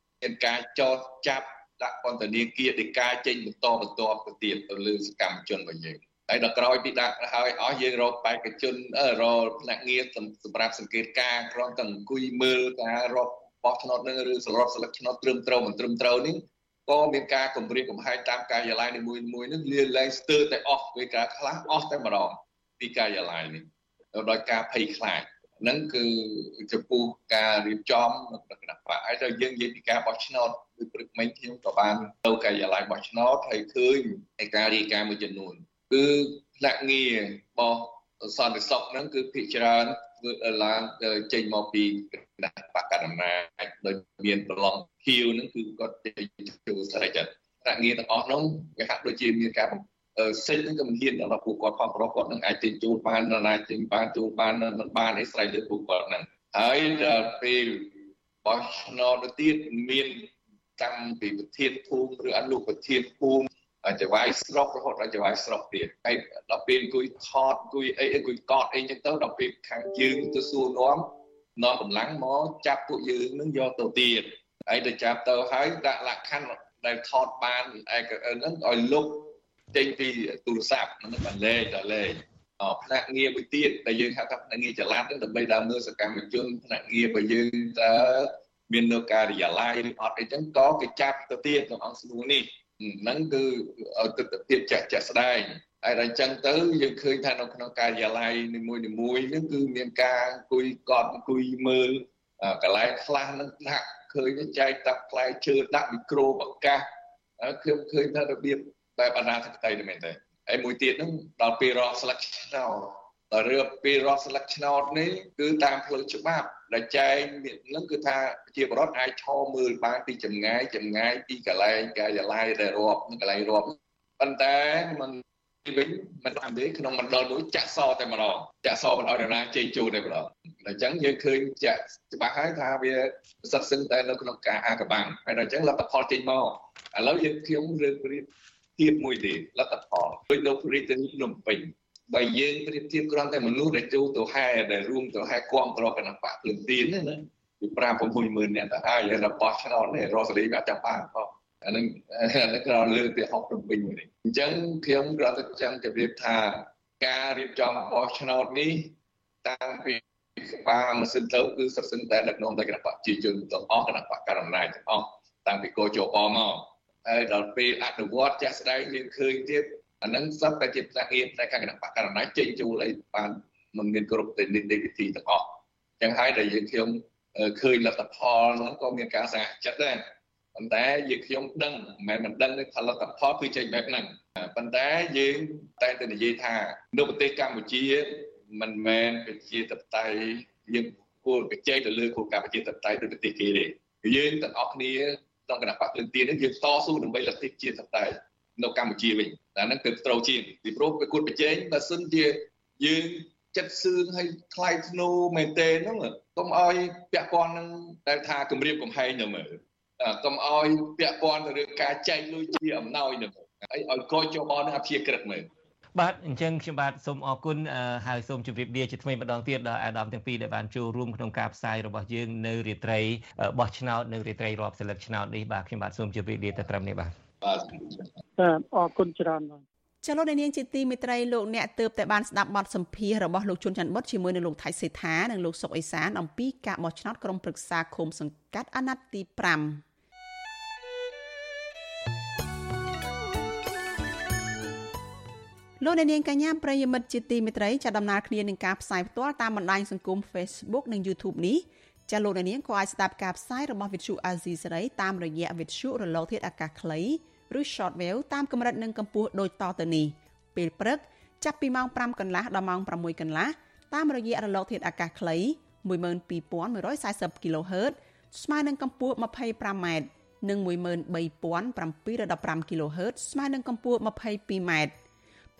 ការចោទចាប់ដាក់ពន្ធនាគារដីកាចេញបន្តបន្តទៅទៀតទៅលើសកម្មជនរបស់យើងហើយដល់ក្រោយពីដាក់ហើយអស់យើងរកបេក្ខជនរកភ្នាក់ងារសម្រាប់សង្កេតការគ្រាន់តែអង្គុយមើលការរាប់បោះឆ្នោតនឹងឬសរុបស្លឹកឆ្នោតត្រឹមត្រូវមិនត្រឹមត្រូវនេះក៏មានការគម្រាមកំហែងតាមការិយាល័យនីមួយៗនឹងលាលែងស្ទើរតែអស់ពេលការខ្លះអស់តែម្ដងពីការិយាល័យនេះដោយការភ័យខ្លាច ហ្នឹងគឺចំពោះការរៀបចំនៅគណៈបកហើយដល់យើងនិយាយពីការបោះឆ្នោតគឺព្រឹកមិញខ្ញុំក៏បានទៅការិយាល័យបោះឆ្នោតហើយឃើញឯការរាយការណ៍មួយចំនួនគឺផ្នាក់ងារបោះសន្តិសុខហ្នឹងគឺភាគច្រើនធ្វើឡើងចេញមកពីគណៈបកកណ្ដាលដោយមានប្រឡងភៀវហ្នឹងគឺគាត់ចូលស្រេចចិត្តផ្នាក់ងារទាំងអស់ហ្នឹងវាហាក់ដូចជាមានការ សិទ្ធិនឹងក៏មិនហ៊ានដល់ពួកគាត់ផងប្រុសគាត់នឹងអាចទិញជួលបាននរណាទិញបានជួលបានមិនបានអីស្រ័យលើពួកគាត់ហ្នឹងហើយដល់ពេលបោះឆ្នោតទៅទៀតមានតាំងពីប្រធានភូមិឬអនុប្រធានភូមិអាចវាយស្រុករហូតដល់ចវាយស្រុកទៀតហើយដល់ពេលអង្គុយថតអង្គុយអីអង្គុយកត់អីចឹងទៅដល់ពេលខាងយើងទៅសួរនាំនាំកម្លាំងមកចាប់ពួកយើងនឹងយកទៅទៀតហើយទៅចាប់ទៅហើយដាក់លក្ខខណ្ឌដែលថតបានឯកហ្នឹងឲ្យលុប ចេញពីទូរស័ព្ទហ្នឹងបានលេងដល់លេងអផ្នែកងារមួយទៀតដែលយើងហៅថាផ្នែកងារចល័តដើម្បីដើរមើលសកម្មជនផ្នែកងាររបស់យើងតើមាននៅការិយាល័យឬអត់អីចឹងក៏គេចាប់ទៅទៀតក្នុងអង្គស្នួរនេះហ្នឹងគឺទស្សនវិជ្ជាជាក់ស្ដែងហើយដល់អញ្ចឹងទៅយើងឃើញថានៅក្នុងការិយាល័យនីមួយនីមួយហ្នឹងគឺមានការអង្គុយកត់អង្គុយមើលកន្លែងខ្លះហ្នឹងថាឃើញចែកតាប់ផ្លែឈើដាក់មីក្រូប្រកាសខ្ញុំឃើញថារបៀប បែបអនាធិបតេយ្យមែនទេហើយមួយទៀតហ្នឹងដល់ពេលរកស្លឹកឆ្នោតដល់រឿងពេលរកស្លឹកឆ្នោតនេះគឺតាមផ្លូវច្បាប់ដែលចែងហ្នឹងគឺថាជាបរដ្ឋអាចឈរមើលបានពីចម្ងាយចម្ងាយពីកន្លែងការិយាល័យដែលរាប់កន្លែងរាប់ប៉ុន្តែมันវិញមិនបានទេក្នុងមណ្ឌលមួយចាក់សតែម្ដងចាក់សមិនឲ្យនរណាជ័យចូលតែម្ដងអញ្ចឹងយើងឃើញចាក់ច្បាស់ហើយថាវាសិតសឹងតែនៅក្នុងការអាកបាំងហើយដល់អញ្ចឹងលទ្ធផលចេញមកឥឡូវយើងខ្ញុំរឿងរៀបធៀ បមួយទេលទ្ធផលដូចនៅរាជធានីភ្នំពេញបើយើងប្រៀបធៀបគ្រាន់តែមនុស្សដែលចូលទៅហែដែលរួមទៅហែគាំទ្រគណៈបកភ្លឹងទៀនណាពី5 6ម៉ឺនអ្នកទៅហើយរបស់ឆ្នោតនេះរស់សេរីវាចាំបានផងអានឹងអានឹងក្រលើកពីហុកភ្នំពេញនេះអញ្ចឹងខ្ញុំគ្រាន់តែចង់ជម្រាបថាការរៀបចំបោះឆ្នោតនេះតាំងពីបាម៉ាស៊ីនទៅគឺសិទ្ធិតែដឹកនាំដោយគណៈបកជាជនទាំងអស់គណៈបកកណ្ដាលអំណាចទាំងអស់តាំងពីកោជបមក ហើយដល់ពេលអនុវត្តចាស់ស្ដែងមានឃើញទៀតអាហ្នឹងសត្វតែជាផ្នែកងារផ្នែកខាងគណៈបកករណីចេញចូលអីបានមិនមានគ្រប់ទៅនីតិវិធីទាំងអស់ចឹងហើយដែលយើងខ្ញុំឃើញលទ្ធផលហ្នឹងក៏មានការសហចិត្តដែរប៉ុន្តែយើងខ្ញុំដឹងមិនមែនមិនដឹងទេថាលទ្ធផលគឺចេញបែបហ្នឹងប៉ុន្តែយើងតែតែនិយាយថានៅប្រទេសកម្ពុជាមិនមែនប្រជាធិបតេយ្យយើងគួរប្រជែកទៅលើគោលការណ៍ប្រជាធិបតេយ្យដូចប្រទេសគេទេយើងទាំងអស់គ្នា ក្នុងគណៈបកភ្លឹងទៀននេះយើងតស៊ូដើម្បីលទ្ធិជាធិបតេយ្យនៅកម្ពុជាវិញតែហ្នឹងគឺត្រូវជាងពីព្រោះវាគួរប្រជែងបើសិនជាយើងចិត្តសឿងឲ្យថ្លៃធ្នូមែនទេហ្នឹងកុំឲ្យពាក់ព័ន្ធនឹងដែលថាគម្រាមកំហែងនៅមើលកុំឲ្យពាក់ព័ន្ធទៅរឿងការចែកលុយជាអំណោយនៅហើយឲ្យកោចបនឹងអភិក្រិតមើល បាទអញ្ចឹងខ្ញុំបាទសូមអរគុណហើយសូមជម្រាបលាជាថ្មីម្ដងទៀតដល់អាដាមទាំងពីរដែលបានចូលរួមក្នុងការផ្សាយរបស់យើងនៅរាត្រីបោះឆ្នោតនៅរាត្រីរាប់សិលឹកឆ្នោតនេះបាទខ្ញុំបាទសូមជម្រាបលាទៅត្រឹមនេះបាទបាទអរគុណច្រើនបាទចលនានាងជាទីមេត្រីលោកអ្នកទើបតែបានស្ដាប់បទសម្ភាសរបស់លោកជុនច័ន្ទបុតជាមួយនឹងលោកថៃសេដ្ឋានិងលោកសុកអេសានអំពីការបោះឆ្នោតក្រុមប្រឹក្សាឃុំសង្កាត់អាណត្តិទី5 លោកអ្នកនាងកញ្ញាប្រិយមិត្តជាទីមេត្រីចាដំណើរគ្នានឹងការផ្សាយផ្ទាល់តាមបណ្ដាញសង្គម Facebook និង YouTube នេះចាលោកអ្នកនាងក៏អាចស្ដាប់ការផ្សាយរបស់ Vithu Azizi សេរីតាមរយៈ Vithu រលកធាតុអាកាសខ្លីឬ Shortwave តាមកម្រិតនិងកម្ពស់ដូចតទៅនេះពេលព្រឹកចាប់ពីម៉ោង5កន្លះដល់ម៉ោង6កន្លះតាមរយៈរលកធាតុអាកាសខ្លី12140 kHz ស្មើនឹងកម្ពស់ 25m និង13715 kHz ស្មើនឹងកម្ពស់ 22m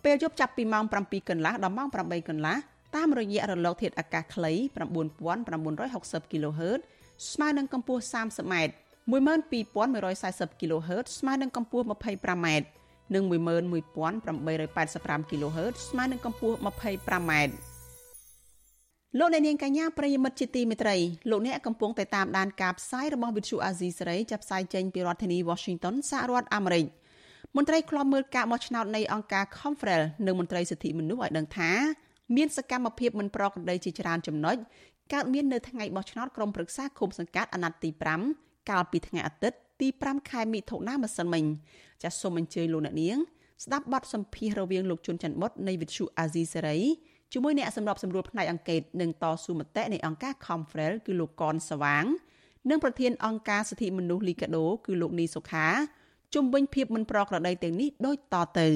ពេលយប់ចាប់ពីម៉ោង7កន្លះដល់ម៉ោង8កន្លះតាមរយៈរលកធាតុអាកាសខ្លី9960 kHz ស្មើនឹងកម្ពស់ 30m 12140 kHz ស្មើនឹងកម្ពស់ 25m និង11885 kHz ស្មើនឹងកម្ពស់ 25m លោកអ្នកនាងកញ្ញាប្រិយមិត្តជាទីមេត្រីលោកអ្នកកំពុងតែតាមដានការផ្សាយរបស់ Vithu Azizi សេរីចាប់ផ្សាយចេញពីរដ្ឋធានី Washington សហរដ្ឋអាមេរិក មន្ត្រីឃ្លាំមើលការបោះឆ្នោតនៃអង្គការ Confrel និងមន្ត្រីសិទ្ធិមនុស្សឲ្យដឹងថាមានសកម្មភាពមិនប្រក្រតីជាច្រើនចំណុចកើតមាននៅថ្ងៃបោះឆ្នោតក្រុមប្រឹក្សាឃុំសង្កាត់អាណត្តិទី5កាលពីថ្ងៃអាទិត្យទី5ខែមិថុនាម្សិលមិញចាសសូមអញ្ជើញលោកអ្នកនាងស្ដាប់បទសម្ភាសន៍រវាងលោកជុនច័ន្ទបុតនៃវិទ្យុអាស៊ីសេរីជាមួយអ្នកសម្របសម្រួលផ្នែកអង្កេតនិងតស៊ូមតិនៃអង្គការ Confrel គឺលោកកនសវាង និងប្រធានអង្គការសិទ្ធិមនុស្សលីកាដូគឺលោកនីសុខា ជំវិញភាពមិនប្រក្រតីទាំងនេះដូចតទៅ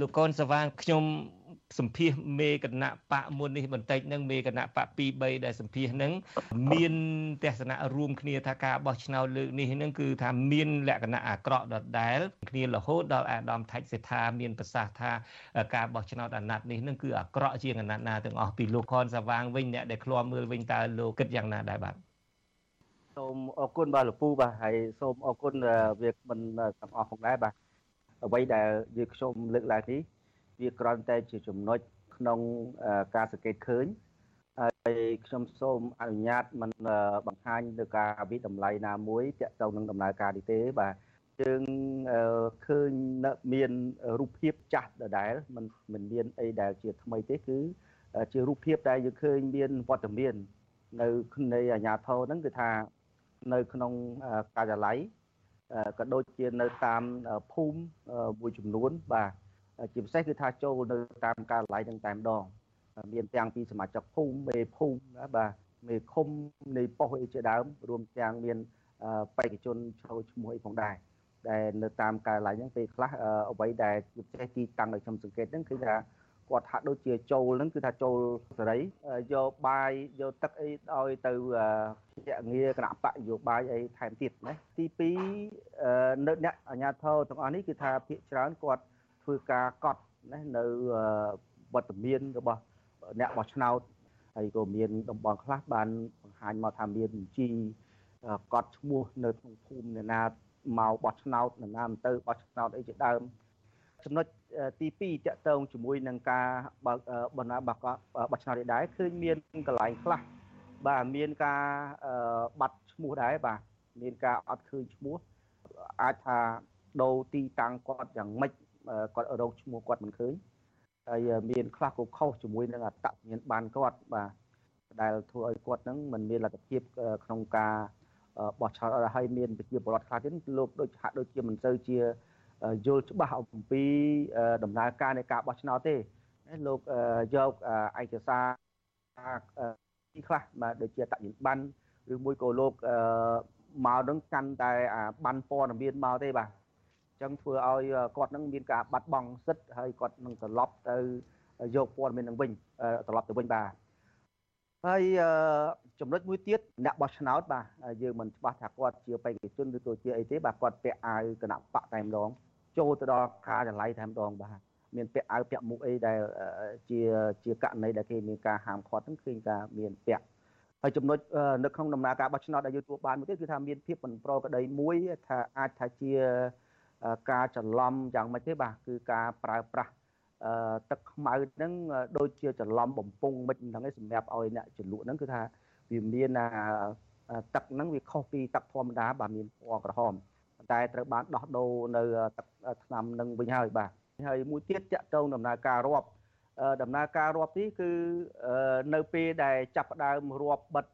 លោកកនសវាងខ្ញុំសម្ភាសមេគណៈបកមុននេះបន្តិចនឹងមេគណៈបក2 3ដែលសម្ភាសនឹងមានទស្សនៈរួមគ្នាថាការបោះឆ្នោតលើកនេះនឹងគឺថាមានលក្ខណៈអាក្រក់ដដែលគ្នារហូតដល់អាដាមថៃសេដ្ឋាមានប្រសាសន៍ថាការបោះឆ្នោតអាណត្តិនេះនឹងគឺអាក្រក់ជាងអាណត្តិណាទាំងអស់ពីលោកខនសាវាងវិញអ្នកដែលឃ្លាំមើលវិញតើលោកគិតយ៉ាងណាដែរបាទ សូមអរគុណបាទលោកពូបាទហើយសូមអរគុណវាមិនទាំងអស់ផងដែរបាទអ្វីដែលយើងខ្ញុំលើកឡើងនេះវាគ្រាន់តែជាចំណុចក្នុងការសង្កេតឃើញហើយខ្ញុំសូមអនុញ្ញាតមិនបង្ហាញនៅការវិតម្លៃណាមួយទាក់ទងនឹងដំណើរការនេះទេបាទយើងឃើញមានរូបភាពចាស់ដដែលมันមិនមានអីដែលជាថ្មីទេគឺជារូបភាពដែលយើងឃើញមានវត្តមាននៅនៃអាញាធរហ្នឹងគឺថា នៅក្នុងការិយាល័យក៏ដូចជានៅតាមភូមិមួយចំនួន បាទជាពិសេសគឺថាចូលនៅតាមការិយាល័យនឹងតែម្ដងមានទាំងពីសមាជិកភូមិមេភូមិណាបាទមេឃុំនៃប៉ុស្តិ៍អីជាដើមរួមទាំងមានបេក្ខជនចូលឈ្មោះអីផងដែរដែលនៅតាមការិយាល័យហ្នឹងពេលខ្លះអ្វីដែលជាពិសេសទីតាំងដែលខ្ញុំសង្កេតហ្នឹងគឺថា គាត់ហាក់ដូចជាចូលហ្នឹងគឺថាចូលសេរីយកបាយយកទឹកអីឲ្យទៅជាងារគណៈបកនយោបាយអីថែមទៀតណាទី2នៅអ្នកអាជ្ញាធរទាំងអស់នេះគឺថាភាកច្រើនគាត់ធ្វើការកត់ណានៅវត្តមានរបស់អ្នកបោះឆ្នោតហើយក៏មានតំបន់ខ្លះបានបង្ហាញមកថាមានបញ្ជីកត់ឈ្មោះនៅក្នុងភូមិអ្នកណាមកបោះឆ្នោតអ្នកណាមិនទៅបោះឆ្នោតអីជាដើម ចំណុចទី2តកតងជាមួយនឹងការបើកបណ្ណាបកបោះឆ្នោតនេះដែរឃើញមានកន្លែងខ្លះបាទមានការបាត់ឈ្មោះដែរបាទមានការអត់ឃើញឈ្មោះអាចថាដូរទីតាំងគាត់យ៉ាងម៉េចគាត់រកឈ្មោះគាត់មិនឃើញហើយមានខ្លះក៏ខុសជាមួយនឹងអត្តសញ្ញាណបានគាត់បាទដែលធ្វើឲ្យគាត់នឹងមិនមានលទ្ធភាពក្នុងការបោះឆ្នោតឲ្យមានប្រជាពលរដ្ឋខ្លះទៀតលោកដូចហាក់ដូចជាមិនសូវជា យល់ច្បាស់អំពីដំណើរការនៃការបោះឆ្នោតទេលោកយកឯកសារទីខ្លះបាទដូចជាតញ្ញបានឬមួយក៏លោកមកនឹងកាន់តែបានព័ត៌មានមកទេបាទចឹងធ្វើឲ្យគាត់នឹងមានការបាត់បង់សិទ្ធិហើយគាត់នឹងត្រឡប់ទៅយកព័ត៌មាននឹងវិញត្រឡប់ទៅវិញបាទ ហើយចំណុចមួយទៀតអ្នកបោះឆ្នោតបាទយើងមិនច្បាស់ថាគាត់ជាបេក្ខជនឬក៏ជាអីទេបាទគាត់ពាក់អាវគណៈបកតែម្ដងចូលទៅដល់ការិយាល័យតែម្ដងបាទមានពាក់អាវពាក់មុខអីដែលជាជាករណីដែលគេមានការហាមឃាត់ហ្នឹងឃើញថាមានពាក់ហើយចំណុចនៅក្នុងដំណើរការបោះឆ្នោតដែលយើងទទួលបានមួយទៀតគឺថាមានភាពមិនប្រក្រតីមួយថាអាចថាជាការច្រឡំយ៉ាងម៉េចទេបាទគឺការប្រើប្រាស់ ទឹកខ្មៅហ្នឹងដូចជាច្រឡំបំពង់មិនហ្នឹងឯងសម្រាប់ឲ្យអ្នកចលក់ហ្នឹងគឺថាវាមានទឹកហ្នឹងវាខុសពីទឹកធម្មតាបាទមានពណ៌ក្រហមតែត្រូវបានដោះដូរនៅទឹកថ្នាំនឹងវិញហើយបាទហើយមួយទៀតតាក់ទងដំណើរការរាប់ដំណើរការរាប់នេះគឺនៅពេលដែលចាប់ផ្ដើមរាប់បិទ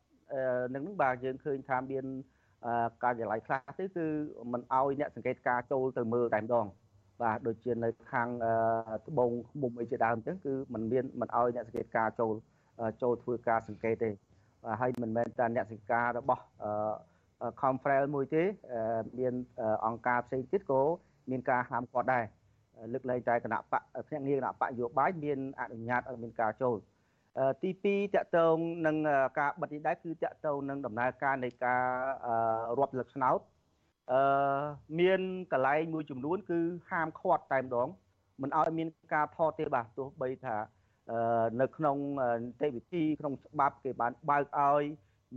នឹងបាទយើងឃើញថាមានការិយាល័យខ្លះទៅគឺមិនអោយអ្នកសង្កេតការចូលទៅមើលតែម្ដង បាទដូចជានៅខាងត្បូងមុំអីជាដើមអញ្ចឹងគឺมันមានมันអោយអ្នកសង្កេតការចូលចូលធ្វើការសង្កេតទេបាទហើយមិនមែនតែអ្នកសង្កេតការរបស់ conference មួយទេមានអង្គការផ្សេងទៀតក៏មានការហាមគាត់ដែរលើកលែងតែគណៈបកភ្នាក់ងារគណៈបកយោបាយមានអនុញ្ញាតឲ្យមានការចូលទី2តកតងនឹងការបិទនេះដែរគឺតកតងនឹងដំណើរការនៃការរាប់លឹកឆ្នោត អឺមានកន្លែងមួយចំនួន គឺហាមឃាត់តែម្ដងមិនឲ្យមានការថតទេបាទទោះបីថានៅក្នុងនីតិវិធីក្នុងច្បាប់គេបានបើកឲ្យ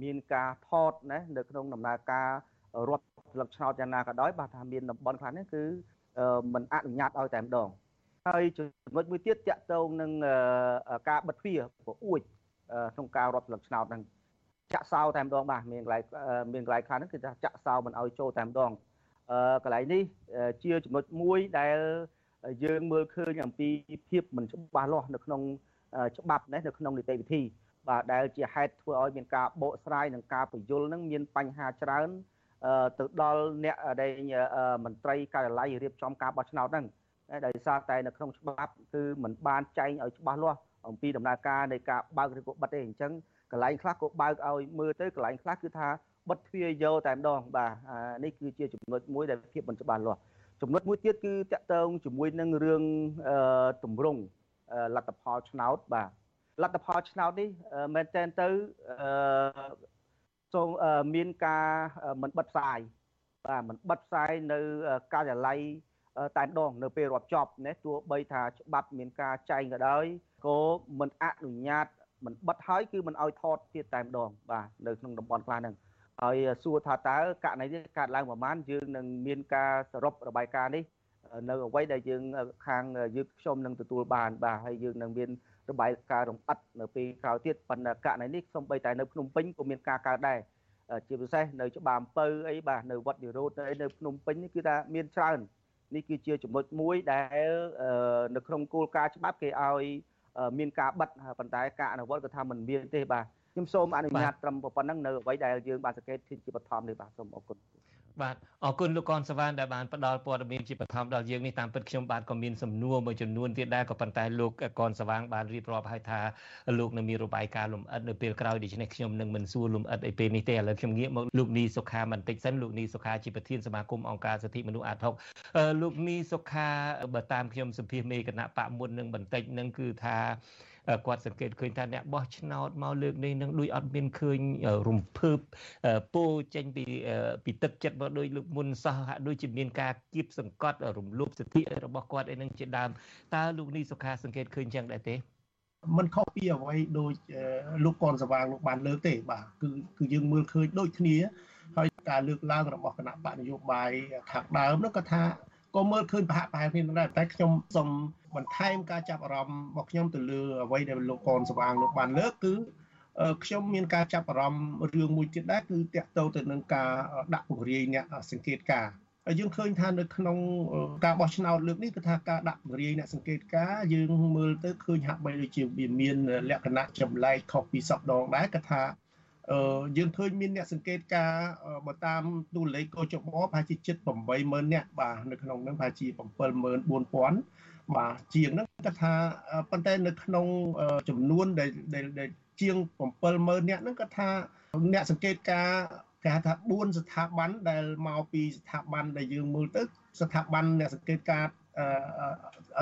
មានការថតណានៅក្នុងដំណើរការរាប់លឹកឆ្នោតយ៉ាងណាក៏ដោយបាទថាមានតំបន់ខ្លះនេះគឺមិនអនុញ្ញាតឲ្យតែម្ដងហើយចំណុចមួយទៀតតកតងនឹងការបិទទ្វារព្រអួចក្នុងការរាប់លឹកឆ្នោតហ្នឹង ចាក់សោតែម្ដងបាទមានកន្លែងមានកន្លែងខ្លះហ្នឹងគឺថាចាក់សោមិនឲ្យចូលតែម្ដងអឺកន្លែងនេះជាចំណុចមួយដែលយើងមើលឃើញអំពីភាពមិនច្បាស់លាស់នៅក្នុងច្បាប់នេះនៅក្នុងនីតិវិធីបាទដែលជាហេតុធ្វើឲ្យមានការបកស្រាយនិងការបញ្យលនឹងមានបញ្ហាច្រើនទៅដល់អ្នកដែលមន្ត្រីការិយាល័យរៀបចំការបោះឆ្នោតហ្នឹងដោយសារតែនៅក្នុងច្បាប់គឺมันបានចែងឲ្យច្បាស់លាស់អំពីដំណើរការនៃការបើកឬក៏បិទទេអញ្ចឹង កន្លែងខ្លះក៏បើកឲ្យមើលទៅកន្លែងខ្លះគឺថាបិទទ្វារយកតែម្ដងបាទនេះគឺជាចំណុចមួយដែលភាពមិនច្បាស់លាស់ចំណុចមួយទៀតគឺតកតងជាមួយនឹងរឿងតម្រង់លទ្ធផលឆ្នោតបាទលទ្ធផលឆ្នោតនេះមែនតើទៅសូមមានការមិនបិទផ្សាយបាទមិនបិទផ្សាយនៅការិយាល័យតែម្ដងនៅពេលរាប់ចប់ណាទោះបីថាច្បាប់មានការចែងក៏ដោយក៏មិនអនុញ្ញាត មិនបិទហើយគឺមិនឲ្យថតទៀតតែម្ដងបាទនៅក្នុងតំបន់ខ្លះហ្នឹងហើយសួរថាតើករណីនេះកើតឡើងប្រហែលយើងនឹងមានការសរុបរបាយការណ៍នេះនៅអ្វីដែលយើងខាងយើងខ្ញុំនឹងទទួលបានបាទហើយយើងនឹងមានរបាយការណ៍រំអិតនៅពេលក្រោយទៀតប៉ុន្តែករណីនេះសូម្បីតែនៅភ្នំពេញក៏មានការកើតដែរជាពិសេសនៅច្បារអំពៅអីបាទនៅវត្តនិរោធនៅនៅភ្នំពេញនេះគឺថាមានច្រើននេះគឺជាចំណុចមួយដែលនៅក្នុងគោលការណ៍ច្បាប់គេឲ្យ មានការបិទប៉ុន្តែការអនុវត្តក៏ថាមិនមានទេបាទខ្ញុំសូមអនុញ្ញាតត្រឹមប៉ុណ្ណឹងនៅអ្វីដែលយើងបានសង្កេតជាបឋមនេះបាទសូមអរគុណ បាទអរគុណលោកកនសវណ្ណដែលបានផ្ដល់ព័ត៌មានជាបឋមដល់យើងនេះតាមពិតខ្ញុំបាទក៏មានសំណួរមួយចំនួនទៀតដែរក៏ប៉ុន្តែលោកកនសវណ្ណបានរៀបរាប់ឲ្យថាលោកនឹងមានរបាយការណ៍លំអិតនៅពេលក្រោយដូច្នេះខ្ញុំនឹងមិនសួរលំអិតអីពេលនេះទេឥឡូវខ្ញុំងាកមកលោកនីសុខាបន្តិចសិនលោកនីសុខាជាប្រធានសមាគមអង្គការសិទ្ធិមនុស្សអាត6លោកនីសុខាបើតាមខ្ញុំសម្ភាសមេគណៈបកមុននឹងបន្តិចនឹងគឺថា គាត់សង្កេតឃើញថាអ្នកបោះឆ្នោតមកលើកនេះនឹងដូចអត់មានឃើញរំភើបពោចេញពីពីទឹកចិត្តមកដូចលោកមុនសោះហាក់ដូចជាមានការគៀបសង្កត់រំលោភសិទ្ធិរបស់គាត់អីនឹងជាដើមតើលោកនេះសុខាសង្កេតឃើញចឹងដែរទេมันខុសពីអ្វីដូចលោកកនសវាងលោកបានលើកទេបាទគឺគឺយើងមើលឃើញដូចគ្នាហើយការលើកឡើងរបស់គណៈបកនយោបាយខាងដើមនោះក៏ថាក៏មើលឃើញប្រហាក់ប្រហែលគ្នាដែរតែខ្ញុំសូម បន្ថែមការចាប់អារម្មណ៍របស់ខ្ញុំទៅលើអ្វីដែលលោកកនស្វាងលោកបានលើកគឺខ្ញុំមានការចាប់អារម្មណ៍រឿងមួយទៀតដែរគឺតាក់ទងទៅនឹងការដាក់ពង្រាយអ្នកសង្កេតការហើយយើងឃើញថានៅក្នុងការបោះឆ្នោតលើកនេះគឺថាការដាក់ពង្រាយអ្នកសង្កេតការយើងមើលទៅឃើញហាក់បីដូចជាវាមានលក្ខណៈចម្លែកខុសពីសពដងដែរគឺថាអឺយើងឃើញមានអ្នកសង្កេតការបើតាមទូលេខកោចបប្រហែលជាជិត80000នាក់បាទនៅក្នុងនោះប្រហែលជា74000 បាទជាងហ្នឹងគាត់ថាប៉ុន្តែនៅក្នុងចំនួនដែលដែលជាង70000នាក់ហ្នឹងគាត់ថាអ្នកសង្កេតការគេហៅថា4ស្ថាប័នដែលមកពីស្ថាប័នដែលយើងមើលទៅស្ថាប័នអ្នកសង្កេតការ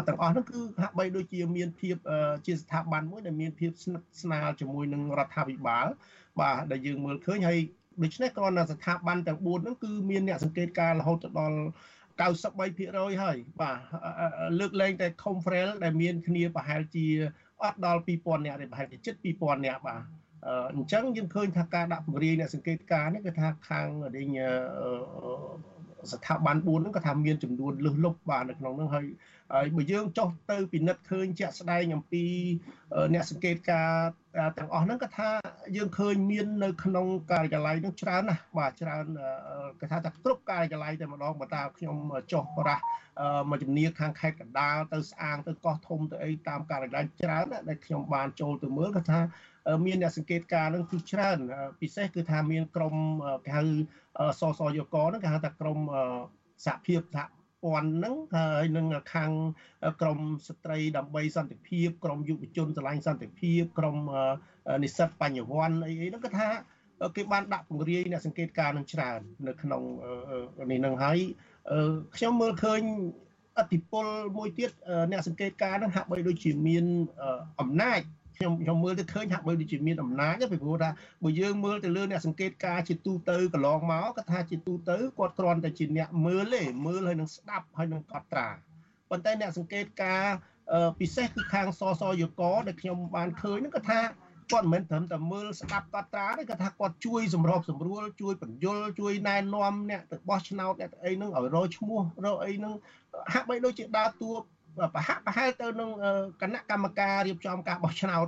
ទាំងអស់នោះគឺហាក់បីដូចជាមានភាពជាស្ថាប័នមួយដែលមានភាពស្និទ្ធស្នាលជាមួយនឹងរដ្ឋាភិបាលបាទដែលយើងមើលឃើញហើយដូច្នេះគ្រាន់តែស្ថាប័នទាំង4ហ្នឹងគឺមានអ្នកសង្កេតការរហូតដល់ 93%ហើយបាទលើកលែងតែ Confrel ដែលមានគ្នាប្រហែលជាអត់ដល់2000នាក់ទេប្រហែលជាជិត2000នាក់បាទអញ្ចឹងយើងឃើញថាការដាក់ពង្រាយអ្នកសង្កេតការនេះគឺថាខាងដេញ ស្ថាប័ន4ហ្នឹងក៏ថាមានចំនួនលឹះលុបបាទនៅក្នុងហ្នឹងហើយហើយបើយើងចុះទៅពិនិត្យឃើញជាក់ស្ដែងអំពីអ្នកសង្កេតការទាំងអស់ហ្នឹងក៏ថាយើងឃើញមាននៅក្នុងការិយាល័យហ្នឹងច្រើនណាស់បាទច្រើនគេថាថាគ្រប់ការិយាល័យតែម្ដងបើតាខ្ញុំចុះប្រាស់មួយជំនាញខាងខេត្តកណ្ដាលទៅស្អាងទៅកោះធំទៅអីតាមការិយាល័យច្រើនដែលខ្ញុំបានចូលទៅមើលក៏ថា មានអ្នកសង្កេតការនឹងគឺច្រើន ពិសេសគឺថាមានក្រមគេហៅសសយកហ្នឹងគេហៅថាក្រមសហភាពសហព័ន្ធហ្នឹងហើយនឹងខាងក្រមស្ត្រីដើម្បីសន្តិភាពក្រមយុវជនឆ្លាញ់សន្តិភាពក្រមនិស្សិតបញ្ញវន្តអីអីហ្នឹងក៏ថាគេបានដាក់ពង្រាយអ្នកសង្កេតការនឹងច្រើននៅក្នុងនេះនឹងហើយខ្ញុំមើលឃើញអតិពលមួយទៀតអ្នកសង្កេតការនឹងហាក់បីដូចជាមានអំណាច ខ្ញុំខ្ញុំមើលទៅឃើញហាក់បីដូចជាមានអំណាចពីព្រោះថាបើយើងមើលទៅលើអ្នកសង្កេតការជាទូទៅកន្លងមកគាត់ថាជាទូទៅគាត់គ្រាន់តែជាអ្នកមើលទេមើលហើយនឹងស្ដាប់ហើយនឹងកត់ត្រាប៉ុន្តែអ្នកសង្កេតការពិសេសគឺខាងសសយកដែលខ្ញុំបានឃើញហ្នឹងគាត់ថាគាត់មិនមែនត្រឹមតែមើលស្ដាប់កត់ត្រាទេគាត់ថាគាត់ជួយសម្របសម្រួលជួយបញ្យលជួយណែនាំអ្នកទៅបោះឆ្នោតអ្នកទៅអីហ្នឹងឲ្យរកឈ្មោះរកអីហ្នឹងហាក់បីដូចជាដើរតួ ប្រហាក់ប្រហែលទៅនឹងគណៈកម្មការរៀបចំការបោះឆ្នោត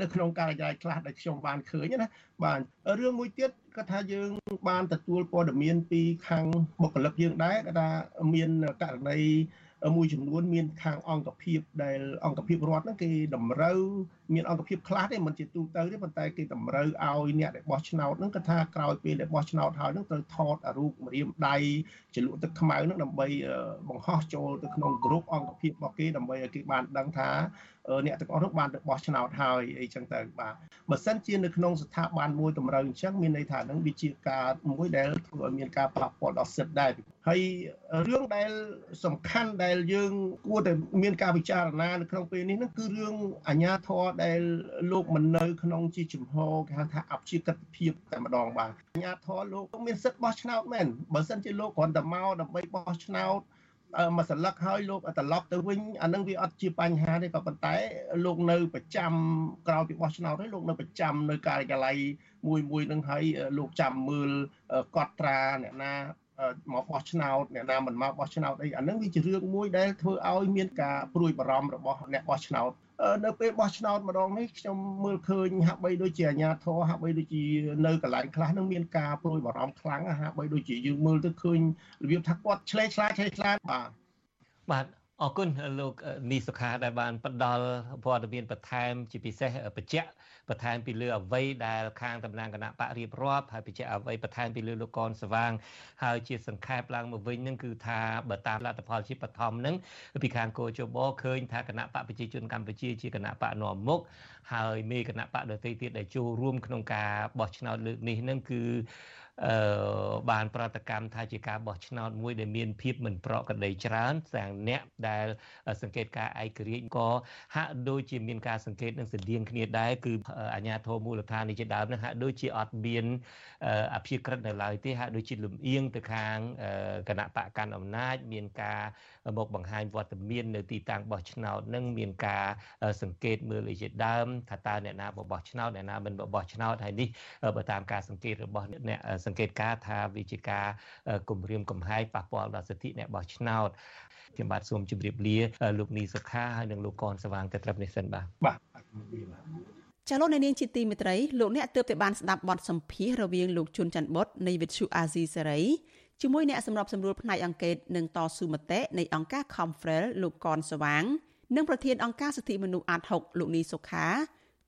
នៅក្នុងការិយាល័យខ្លះដែលខ្ញុំបានឃើញណាបាទរឿងមួយទៀតក៏ថាយើងបានទទួលព័ត៌មានពីខាងបុគ្គលិកយើងដែរក៏ថាមានករណីមួយចំនួនមានខាងអង្គភាពដែលអង្គភាពរដ្ឋហ្នឹងគេតម្រូវ មានអង្គភាពខ្លះទេមិនជាទូទៅទេប៉ុន្តែគេតម្រូវឲ្យអ្នកដែលបោះឆ្នោតហ្នឹងគាត់ថាក្រោយពេលដែលបោះឆ្នោតហើយហ្នឹងត្រូវថតរូបម្រាមដៃចលក់ទឹកខ្មៅហ្នឹងដើម្បីបង្ហោះចូលទៅក្នុងក្រុមអង្គភាពរបស់គេដើម្បីឲ្យគេបានដឹងថាអ្នកទាំងអស់នោះបានទៅបោះឆ្នោតហើយអីចឹងទៅបាទបើសិនជានៅក្នុងស្ថាប័នមួយតម្រូវអញ្ចឹងមានន័យថានឹងវាជាការមួយដែលធ្វើឲ្យមានការប៉ះពាល់ដល់សិទ្ធិដែរហើយរឿងដែលសំខាន់ដែលយើងគួរតែមានការពិចារណានៅក្នុងពេលនេះហ្នឹងគឺរឿងអាញាធរដែលលោកមិននៅក្នុងជាជំហរគេហៅថាអព្យាក្រឹតភាពតែម្ដងបាទអាញាធរលោកមានសិទ្ធិបោះឆ្នោតមែនបើសិនជាលោកគ្រាន់តែមកដើម្បីបោះឆ្នោតមួយសន្លឹកហើយលោកត្រឡប់ទៅវិញអានឹងវាអត់ជាបញ្ហាទេក៏ប៉ុន្តែលោកនៅប្រចាំក្រោយពីបោះឆ្នោតហើយលោកនៅប្រចាំនៅការិយាល័យមួយមួយនឹងហើយលោកចាំមើលកត់ត្រាអ្នកណាមកបោះឆ្នោតអ្នកណាមិនមកបោះឆ្នោតអីអានឹងវាជារឿងមួយដែលធ្វើឲ្យមានការព្រួយបារម្ភរបស់អ្នកបោះឆ្នោត នៅពេលបោះឆ្នោតម្ដងនេះខ្ញុំមើលឃើញហាក់បីដូចជាអាញាធរហាក់បីដូចជានៅកន្លែងខ្លះនឹងមានការព្រួយបារម្ភខ្លាំងហាក់បីដូចជាយើងមើលទៅឃើញរបៀបថាគាត់ឆ្លេឆ្លាឆ្លេឆ្លាបាទបាទ អរគុណលោកនីសុខាដែលបានផ្ដល់ព័ត៌មានបន្ថែមជាពិសេសបញ្ជាក់បន្ថែមពីលើអ្វីដែលខាងតំណាងគណៈបករៀបរាប់ហើយបញ្ជាក់អ្វីបន្ថែមពីលើលោកកនសវាងហើយជាសង្ខេបឡើងមកវិញនឹងគឺថាបើតាមលទ្ធផលជាបឋមនឹងពីខាងគោជបឃើញថាគណៈបកប្រជាជនកម្ពុជាជាគណៈបកនាំមុខហើយមេគណៈបកដទៃទៀតដែលចូលរួមក្នុងការបោះឆ្នោតលើកនេះនឹងគឺ អឺបានប្រតិកម្មថាជាការបោះឆ្នោតមួយដែលមានភាពមិនប្រក្រតីច្រើនទាំងអ្នកដែលសង្កេតការឯករាជ្យក៏ហាក់ដូចជាមានការសង្កេតនឹងស្តៀងគ្នាដែរគឺអាជ្ញាធរមូលដ្ឋាននេះជាដើមនឹងហាក់ដូចជាអត់មានអភិក្រិតនៅឡើយទេហាក់ដូចជាលំអៀងទៅខាងគណៈបកកាន់អំណាច មានការមកបង្ហាញវត្តមាននៅទីតាំងបោះឆ្នោតនឹងមានការសង្កេតមើលអីជាដើមថាតើអ្នកណាបោះឆ្នោតអ្នកណាមិនបោះឆ្នោតហើយនេះបើតាមការសង្កេតរបស់អ្នកសង្កេតការថាវាជាការគម្រាមកំហែងប៉ះពាល់ដល់សិទ្ធិអ្នកបោះឆ្នោតខ្ញុំបាទសូមជម្រាបលាលោកនីសុខាហើយនិងលោកកនស្វាងតែត្រឹមនេះសិនបាទបាទចាលោកនាងជាទីមេត្រីលោកអ្នកទើបតែបានស្ដាប់បទសម្ភាសរវាងលោកជុនច័ន្ទបុតនៃវិទ្យុអាស៊ីសេរីជាមួយអ្នកសម្របសម្រួលផ្នែកអង្គការនិងតស៊ូមតិនៃអង្គការ Confrel លោកកនស្វាង និងប្រធានអង្គការសិទ្ធិមនុស្សអាត6លោកនីសុខា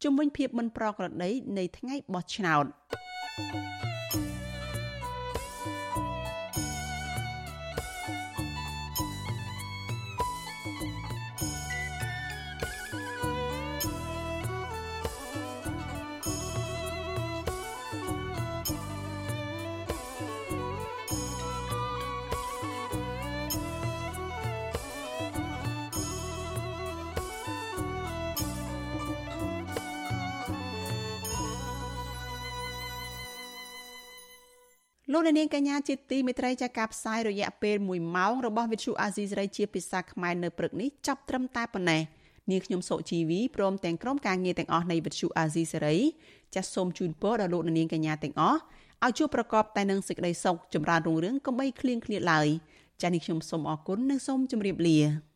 ជំវិញភាពមិនប្រក្រតីនៃថ្ងៃបោះឆ្នោត thank you លោកនាងកញ្ញាជាទីមេត្រីចាការផ្សាយរយៈពេល1ម៉ោងរបស់វិទ្យុអាស៊ីសេរីជាភាសាខ្មែរនៅព្រឹកនេះចាប់ត្រឹមតែប៉ុណ្ណេះនាងខ្ញុំសុជីវីព្រមទាំងក្រុមការងារទាំងអស់នៃវិទ្យុអាស៊ីសេរីចាសសូមជូនពរដល់លោកនាងកញ្ញាទាំងអស់ឲ្យជួបប្រកបតែនឹងសេចក្តីសុខចម្រើនរុងរឿងកុំបីឃ្លៀងឃ្លាតឡើយចាសនេះខ្ញុំសូមអរគុណនិងសូមជម្រាបលា